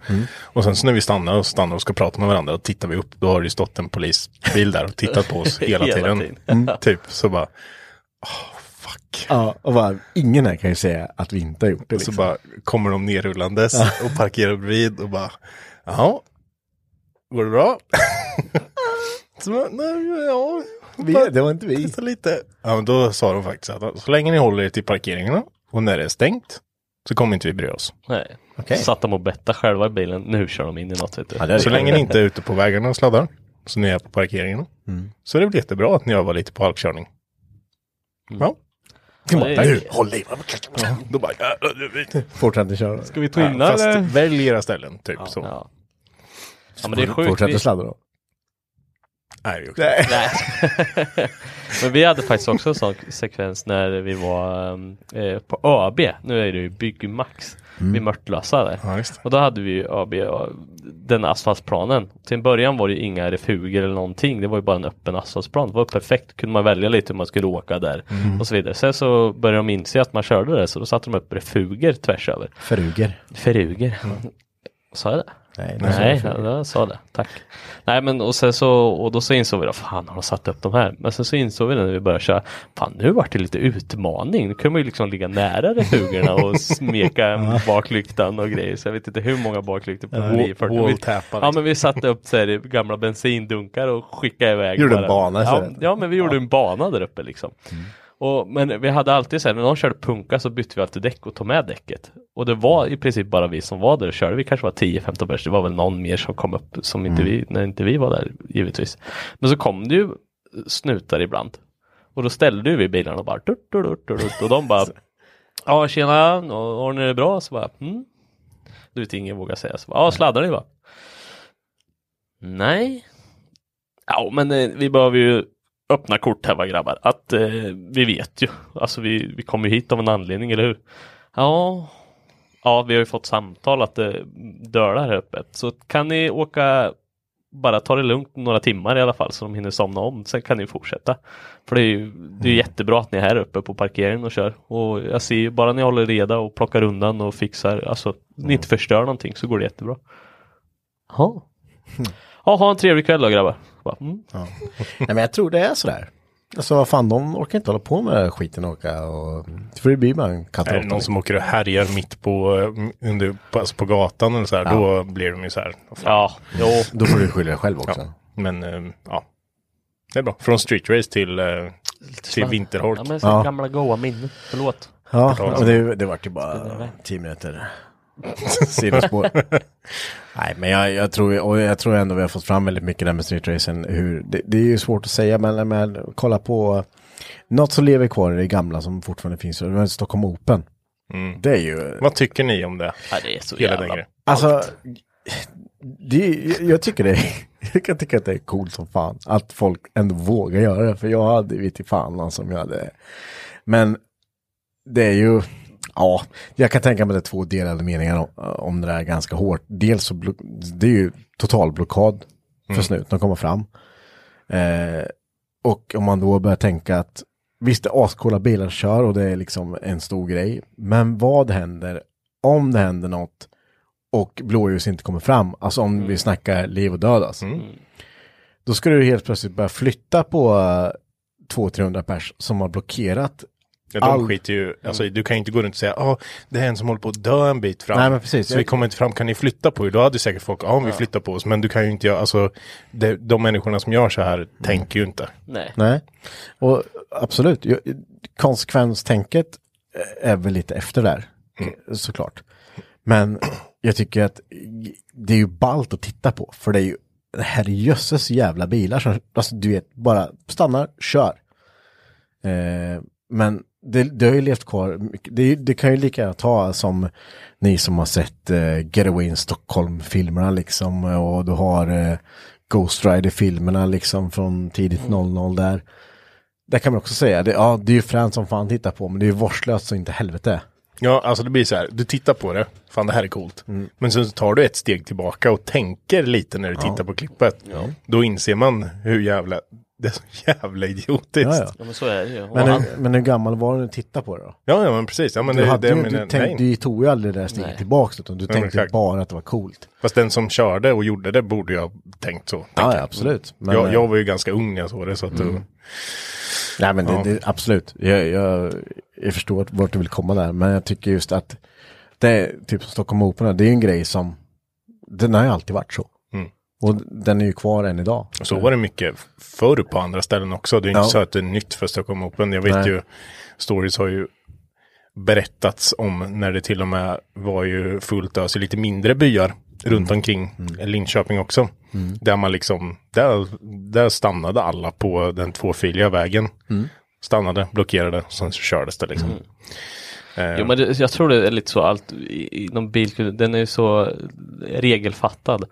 Och sen så när vi stannar och stannar och ska prata med varandra och tittar vi upp. Då har det ju stått en polisbil där och tittat på oss (laughs) hela, Hela tiden. tiden. Mm. (laughs) Typ så bara, oh, fuck. Ja, och bara, ingen här kan ju säga att vi inte har gjort det. Och så Liksom. bara kommer de nerrullandes och parkerar bredvid och bara, jaha, går det bra? (laughs) så bara, nej, ja, vi, det var inte vi. lite. Ja, men då sa de faktiskt att så länge ni håller er till parkeringarna och när det är stängt så kommer inte vi bry oss. Nej. Okej. Satt de och bettade själva i bilen. Nu kör de in i något vet du. Ja, Så länge ni inte är ute på vägarna och sladdar, så ni är på parkeringarna, Mm. så är det väl jättebra att ni övar lite på halkkörning. Ja. Det är- nu, håll i. ja. Då bara, jävlar, du vet. Fortsätt köra. Ska vi Ja, twinna fast eller? välj era ställen, typ så. Ja. ja men det är sjukt. Fortsätter Vi, sladda då. Nej, det är Nej. Nej. (laughs) Men vi hade faktiskt också en sån sekvens när vi var eh, på ÖB. Nu är det ju Byggmax vid Mörtlösa där. Ja. Och då hade vi och den asfaltsplanen. Till en början var det inga refuger eller någonting. Det var ju bara en öppen asfaltsplan. Det var perfekt. Kunde man välja lite hur man skulle åka där och så vidare. Sen så började de inse att man körde det så då satte de upp refuger tvärs över. Föruger. Feruger. Sa jag det? Nej, Nej, ja, jag sa det. Tack. Nej men och sen så och då så insåg vi då, fan har de satt upp de här? Men sen så insåg vi när vi började köra, fan nu vart det lite utmaning. Nu kan man ju liksom ligga nära refugerna och (laughs) smeka baklyktan och grejer. Så jag vet inte hur många baklyktor på 940. Vi- wall-tappa, Ja liksom. men vi satte upp så här, gamla bensindunkar och skickade iväg. Gjorde en bara. bana ja, ja men vi gjorde en bana där uppe liksom. Och, men vi hade alltid så här, när någon körde punka så bytte vi alltid däck och tog med däcket. Och det var i princip bara vi som var där och körde. Vi kanske var 10-15 pers. Det var väl någon mer som kom upp som inte vi, när inte vi var där givetvis. Men så kom det ju snutar ibland. Och då ställde vi bilarna och bara tut, tut, tut, och de bara (laughs) Ja tjena, har ni det bra? Så bara mm. Du vet ingen vågar säga så. bara, Ja sladdar ni va? Nej. Ja men eh, vi behöver ju öppna kort här va grabbar. Att eh, vi vet ju. Alltså vi, vi kommer ju hit av en anledning, eller hur? Ja. ja, vi har ju fått samtal att det dölar här uppe. Så kan ni åka bara ta det lugnt några timmar i alla fall så de hinner somna om. Sen kan ni fortsätta. För det är ju det är jättebra att ni är här uppe på parkeringen och kör. Och jag ser ju bara ni håller reda och plockar undan och fixar, alltså ni inte förstör någonting så går det jättebra. Ja. Ja, ha en trevlig kväll då grabbar. Bara, mm. Nej men jag tror det är sådär. Alltså vad fan, de orkar inte hålla på med den här skiten och åka och... För det blir bara en Är det katt någon som åker och härjar mitt på, eh, under, på, alltså på gatan eller så här, då blir de ju så här. Ja, jo. Då får du skylla dig själv också. Ja. Men eh, ja, det är bra. Från street race till, eh, till vinterholk. Ja, men så Ja. gamla goa minnen. Förlåt. Ja, och det, det vart ju bara tio minuter (laughs) sidospår. (laughs) Nej, men jag, jag, tror, och jag tror ändå vi har fått fram väldigt mycket där med streetracen. Hur, det, det är ju svårt att säga, men, men kolla på något som lever kvar i det gamla som fortfarande finns. och det var Stockholm Open. Det är ju... Vad tycker ni om det? Ja, det är så Hela jävla... Alltså, det, jag tycker det (laughs) jag kan tycka att det är coolt som fan att folk ändå vågar göra det. För jag hade vet fan som jag hade. Men det är ju, ja, jag kan tänka mig det är två delade meningar om, om det där ganska hårt. Dels så, det är ju total blockad för snuten att komma fram. Eh, och om man då börjar tänka att visst det är ascoola bilar kör och det är liksom en stor grej. Men vad händer om det händer något och blåljus inte kommer fram, alltså om vi snackar liv och död alltså. Då ska du helt plötsligt börja flytta på uh, 200-300 pers som har blockerat. Ja, de All- skiter ju, alltså du kan ju inte gå runt och säga, ja, det är en som håller på att dö en bit fram. Nej, men precis. Så vi kommer inte fram, kan ni flytta på er? Då hade säkert folk, ja, vi flyttar på oss, men du kan ju inte göra, alltså, det, de människorna som gör så här tänker ju inte. Nej. Nej, och absolut, konsekvenstänket är väl lite efter där, såklart. Men jag tycker att det är ju ballt att titta på, för det är ju herrejösses jävla bilar som, alltså du vet, bara stannar, kör. Eh, men det, det har ju levt kvar, det, det kan ju lika gärna ta som ni som har sett eh, Getaway in Stockholm-filmerna liksom, och du har eh, Ghost Rider-filmerna liksom från tidigt 00 där. Där kan man också säga, det, ja det är ju fränt som fan titta på, men det är ju vårdslöst så inte helvete. Ja, alltså det blir så här, du tittar på det, fan det här är coolt. Mm. Men sen tar du ett steg tillbaka och tänker lite när du tittar på klippet. Då inser man hur jävla, det är så jävla idiotiskt. Ja, Ja, ja. Ja, men så är det ju. Och Men, han- hur, men hur gammal var du när du tittade på det då? ja, men precis. Ja, men Du, det, hade det, ju, men, du, nej. tänkte, du tog ju aldrig det där steget Nej. tillbaka, utan du men tänkte exakt. bara att det var coolt. Fast den som körde och gjorde det borde jag ha tänkt så. Ja, ja absolut. Men, jag, eh, jag var ju ganska ung när jag såg det, så att mm. Nej men det, Ja. det, absolut, jag, jag, jag förstår vart- du vill komma där, men jag tycker just att det är typ Stockholm Open, det är en grej som, den har ju alltid varit så. Mm. Och den är ju kvar än idag. Så var det mycket förr på andra ställen också. Det är inte Ja. så att det är nytt för Stockholm Open. Jag vet Nej. ju, stories har ju berättats om när det till och med var ju fullt ös i lite mindre byar runt omkring Linköping också. Där man liksom, där, där stannade alla på den tvåfiliga vägen. Stannade, blockerade, sen så kördes det liksom. Eh, Jo men det, jag tror det är lite så allt i- inom bilkultur, den är ju så regelfattad.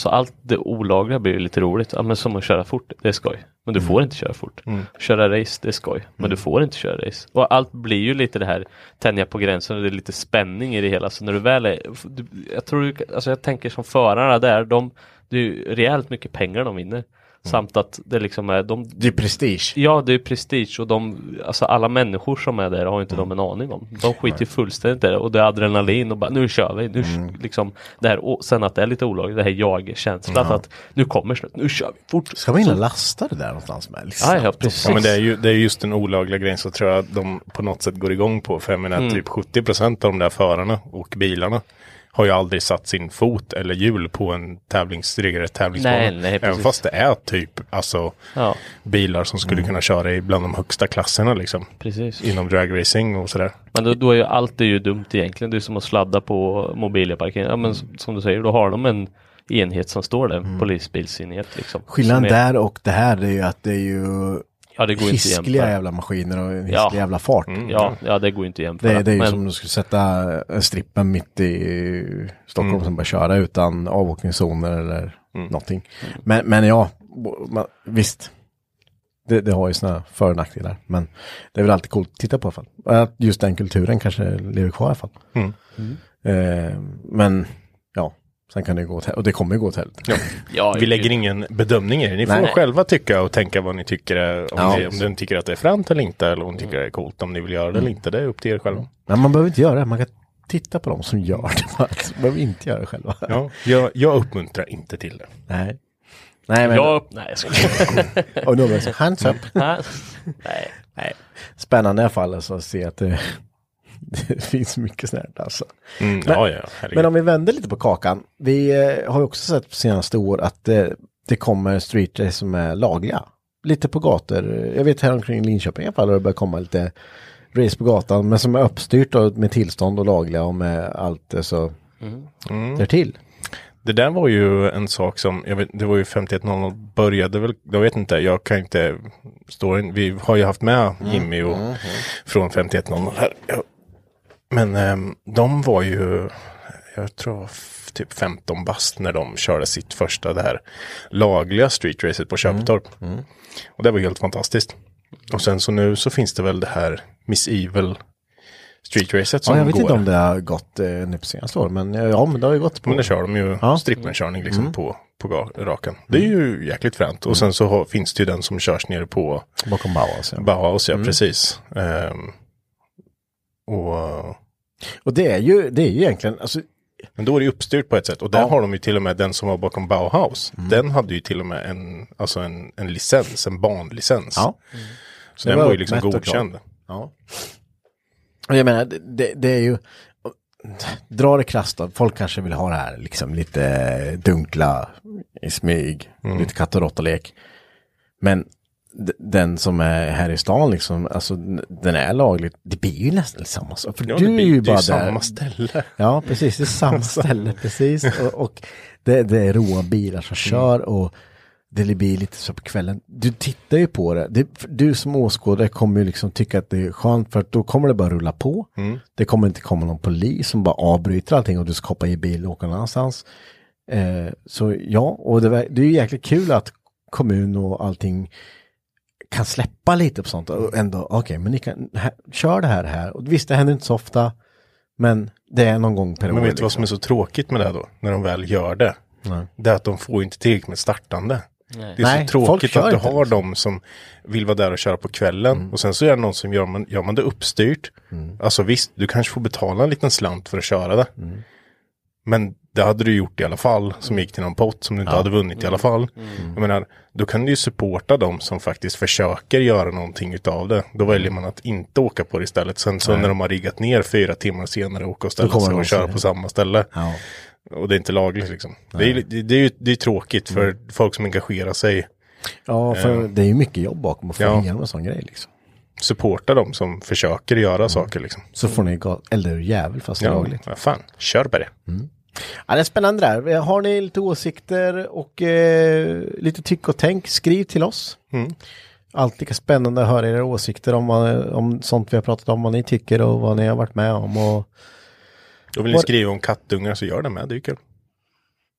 Så allt det olagliga blir lite roligt. Ja, men som att köra fort, det är skoj. Men du får inte köra fort. Köra race, det är skoj. Men du får inte köra race. Och allt blir ju lite det här tänja på gränsen och det är lite spänning i det hela. Så när du väl är, du, jag tror, alltså jag tänker som förarna där, de, det är ju rejält mycket pengar de vinner. Samt att det liksom är, de, Det är prestige. Ja, det är prestige och de, alltså alla människor som är där har inte Mm. de en aning om. De skiter ju fullständigt i det och det är adrenalin och bara nu kör vi, nu Mm. liksom det här, och sen att det är lite olagligt, det här jag-känslan att nu kommer snart, nu kör vi fort. Ska man Så- lasta det där någonstans med? Liksom? Ja, ja, precis. Ja men det är ju det är just den olagliga grejen så tror jag att de på något sätt går igång på. För jag menar Mm. typ 70% av de där förarna och bilarna har ju aldrig satt sin fot eller hjul på en tävlings, regelrätt tävlingsbana. Nej, nej, Även fast det är typ alltså Ja, bilar som skulle kunna köra i bland de högsta klasserna liksom. precis. Inom dragracing och sådär. Men då, då är ju allt det ju dumt egentligen. Det är som att sladda på mobilparkering. Ja men som, som du säger, då har de en enhet som står där, polisbilsenhet liksom. Skillnaden är- där och det här är ju att det är ju Ja, det går inte hiskliga jämföra. jävla maskiner och en hisklig Ja. jävla fart. Ja, ja, det går inte att jämföra. Det, det är ju men, som om du skulle sätta en strippen mitt i Stockholm Mm. som bara köra utan avåkningszoner eller någonting. Men, men ja, man, visst. Det, det har ju sina för och nackdelar. Men det är väl alltid coolt att titta på i alla fall. Att just den kulturen kanske lever kvar i alla fall. Mm. Eh, men ja, sen kan det gå åt och det kommer gå åt helvete. Ja, Vi lägger ingen bedömning i det. Ni får Nej. själva tycka och tänka vad ni tycker. är- Om, Ja. ni, om ni tycker att det är fränt eller inte. Eller om ni tycker det är coolt. Om ni vill göra det eller inte. Det är upp till er själva. Men man behöver inte göra det, man kan titta på dem som gör det. (laughs) Man behöver inte göra det själva. Ja, jag, jag uppmuntrar inte till det. Nej. Nej, men... Jag... Nej, jag skojar. (laughs) Och då blir det så, hands up. (laughs) Nej. Nej. Spännande i alla fall alltså, att se att det, (laughs) det finns mycket snärt alltså. Mm, Men- ja, ja. Men om vi vänder lite på kakan. Vi eh, har ju också sett på senaste år att eh, det kommer streetrace som är lagliga. Lite på gator. Jag vet här omkring Linköping i alla fall har det börjat komma lite race på gatan. Men som är uppstyrt och med tillstånd och lagliga och med allt eh, så Mm. därtill. Det där var ju en sak som, jag vet, det var ju 5100 började väl, jag vet inte, jag kan inte, storyn, vi har ju haft med Jimmy och från 5100 här. Ja. Men ehm, de var ju, jag tror typ 15 bast när de körde sitt första det här lagliga streetracet på Köptorp. Och det var helt fantastiskt. Och sen så nu så finns det väl det här Miss Evil streetracet som Ja, jag vet går. inte om det har gått eh, nu på senaste år. Men eh, ja, men det har ju gått på. Men det kör de ju Ja. strippenkörning liksom på, på ga- raken. Det är ju jäkligt fränt. Och sen så har, finns det ju den som körs nere på Bakom Bauhaus. Ja. Bauhaus, ja precis. Ehm, och, Och det är ju, det är ju egentligen, alltså, men då är det uppstyrt på ett sätt. Och där Ja. har de ju till och med den som var bakom Bauhaus. Den hade ju till och med en, alltså en, en licens, en banlicens. ja. så det den var var ju liksom godkänd. Ja. Och jag menar, det, det är ju, dra det krasst då, folk kanske vill ha det här liksom lite dunkla i smyg, lite katt och råttalek. Men den som är här i stan liksom, alltså den är laglig, det blir ju nästan samma sak. För Ja, du det är ju det bara ju där. samma ställe. Ja, precis. Det är samma ställe, precis. Och, och det, det är roa bilar som kör och det blir lite så på kvällen. Du tittar ju på det. det du som åskådare kommer ju liksom tycka att det är skönt för att då kommer det bara rulla på. Det kommer inte komma någon polis som bara avbryter allting och du ska hoppa i bil och åka någon annanstans. Eh, så ja, och det, det är ju jäkligt kul att kommun och allting kan släppa lite på sånt och ändå, okej, men ni kan, här, kör det här här. Och visst, det händer inte så ofta, men det är någon gång per år. Men vet du vad liksom. som är så tråkigt med det då? När de väl gör det. Nej. Det är att de får inte tillräckligt med startande. Nej. Det är Nej, så tråkigt att du inte, har liksom. de som vill vara där och köra på kvällen. Mm. Och sen så är det någon som gör man, gör man det uppstyrt. Alltså visst, du kanske får betala en liten slant för att köra det. Mm. Men det hade du gjort i alla fall, som gick till någon pott som du inte hade vunnit i alla fall. Jag menar, då kan du ju supporta de som faktiskt försöker göra någonting utav det. Då väljer man att inte åka på det istället. Sen så när de har riggat ner fyra timmar senare, åka och ställa sig de och köra på samma ställe. Ja. Och det är inte lagligt liksom. Det är, det, det är ju det är tråkigt för Mm. folk som engagerar sig. ja, för det är ju mycket jobb bakom att få Ja. igenom en sån grej liksom. Supporta dem som försöker göra Mm. saker liksom. Så får ni ga- elda ur jävel fast Ja, lagligt. ja, fan, kör på det. Ja, det är spännande där. Har ni lite åsikter och eh, lite tyck och tänk, skriv till oss. Mm. Allt lika spännande att höra era åsikter om, om sånt vi har pratat om, vad ni tycker och vad ni har varit med om. Och, Då vill ni Var- skriva om kattungar så gör det med, det är ju kul.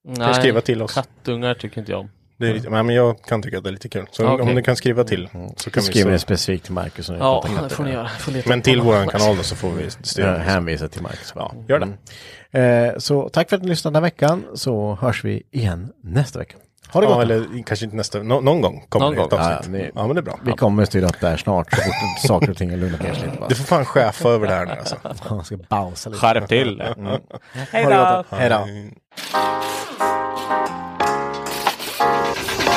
Nej, skriva till oss. Kattungar tycker inte jag om. Det är lite, men jag kan tycka att det är lite kul. Så Okej. om ni kan skriva till så kan ni så. specifikt till Marcus. Ja, det får ni göra. Får Men till våran kanal då så får vi Ja, styra. hänvisa till Marcus. Ja, gör det. Eh, så tack för att ni lyssnade den här veckan så hörs vi igen nästa vecka. Ha det gott. Ja, eller kanske inte nästa, nå- någon gång kommer Någon det ett gång. avsnitt. Ja, ni- Ja, men det är bra. Vi kommer styra upp det här snart så fort (laughs) saker och ting har lugnat ner sig lite. Bara. Du får fan chefa över det här nu alltså. (laughs) Han ska bausa lite. Skärp till det. Mm. Hej det då! gott. Hej då.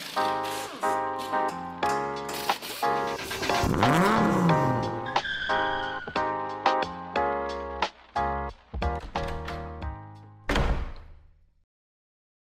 Thank you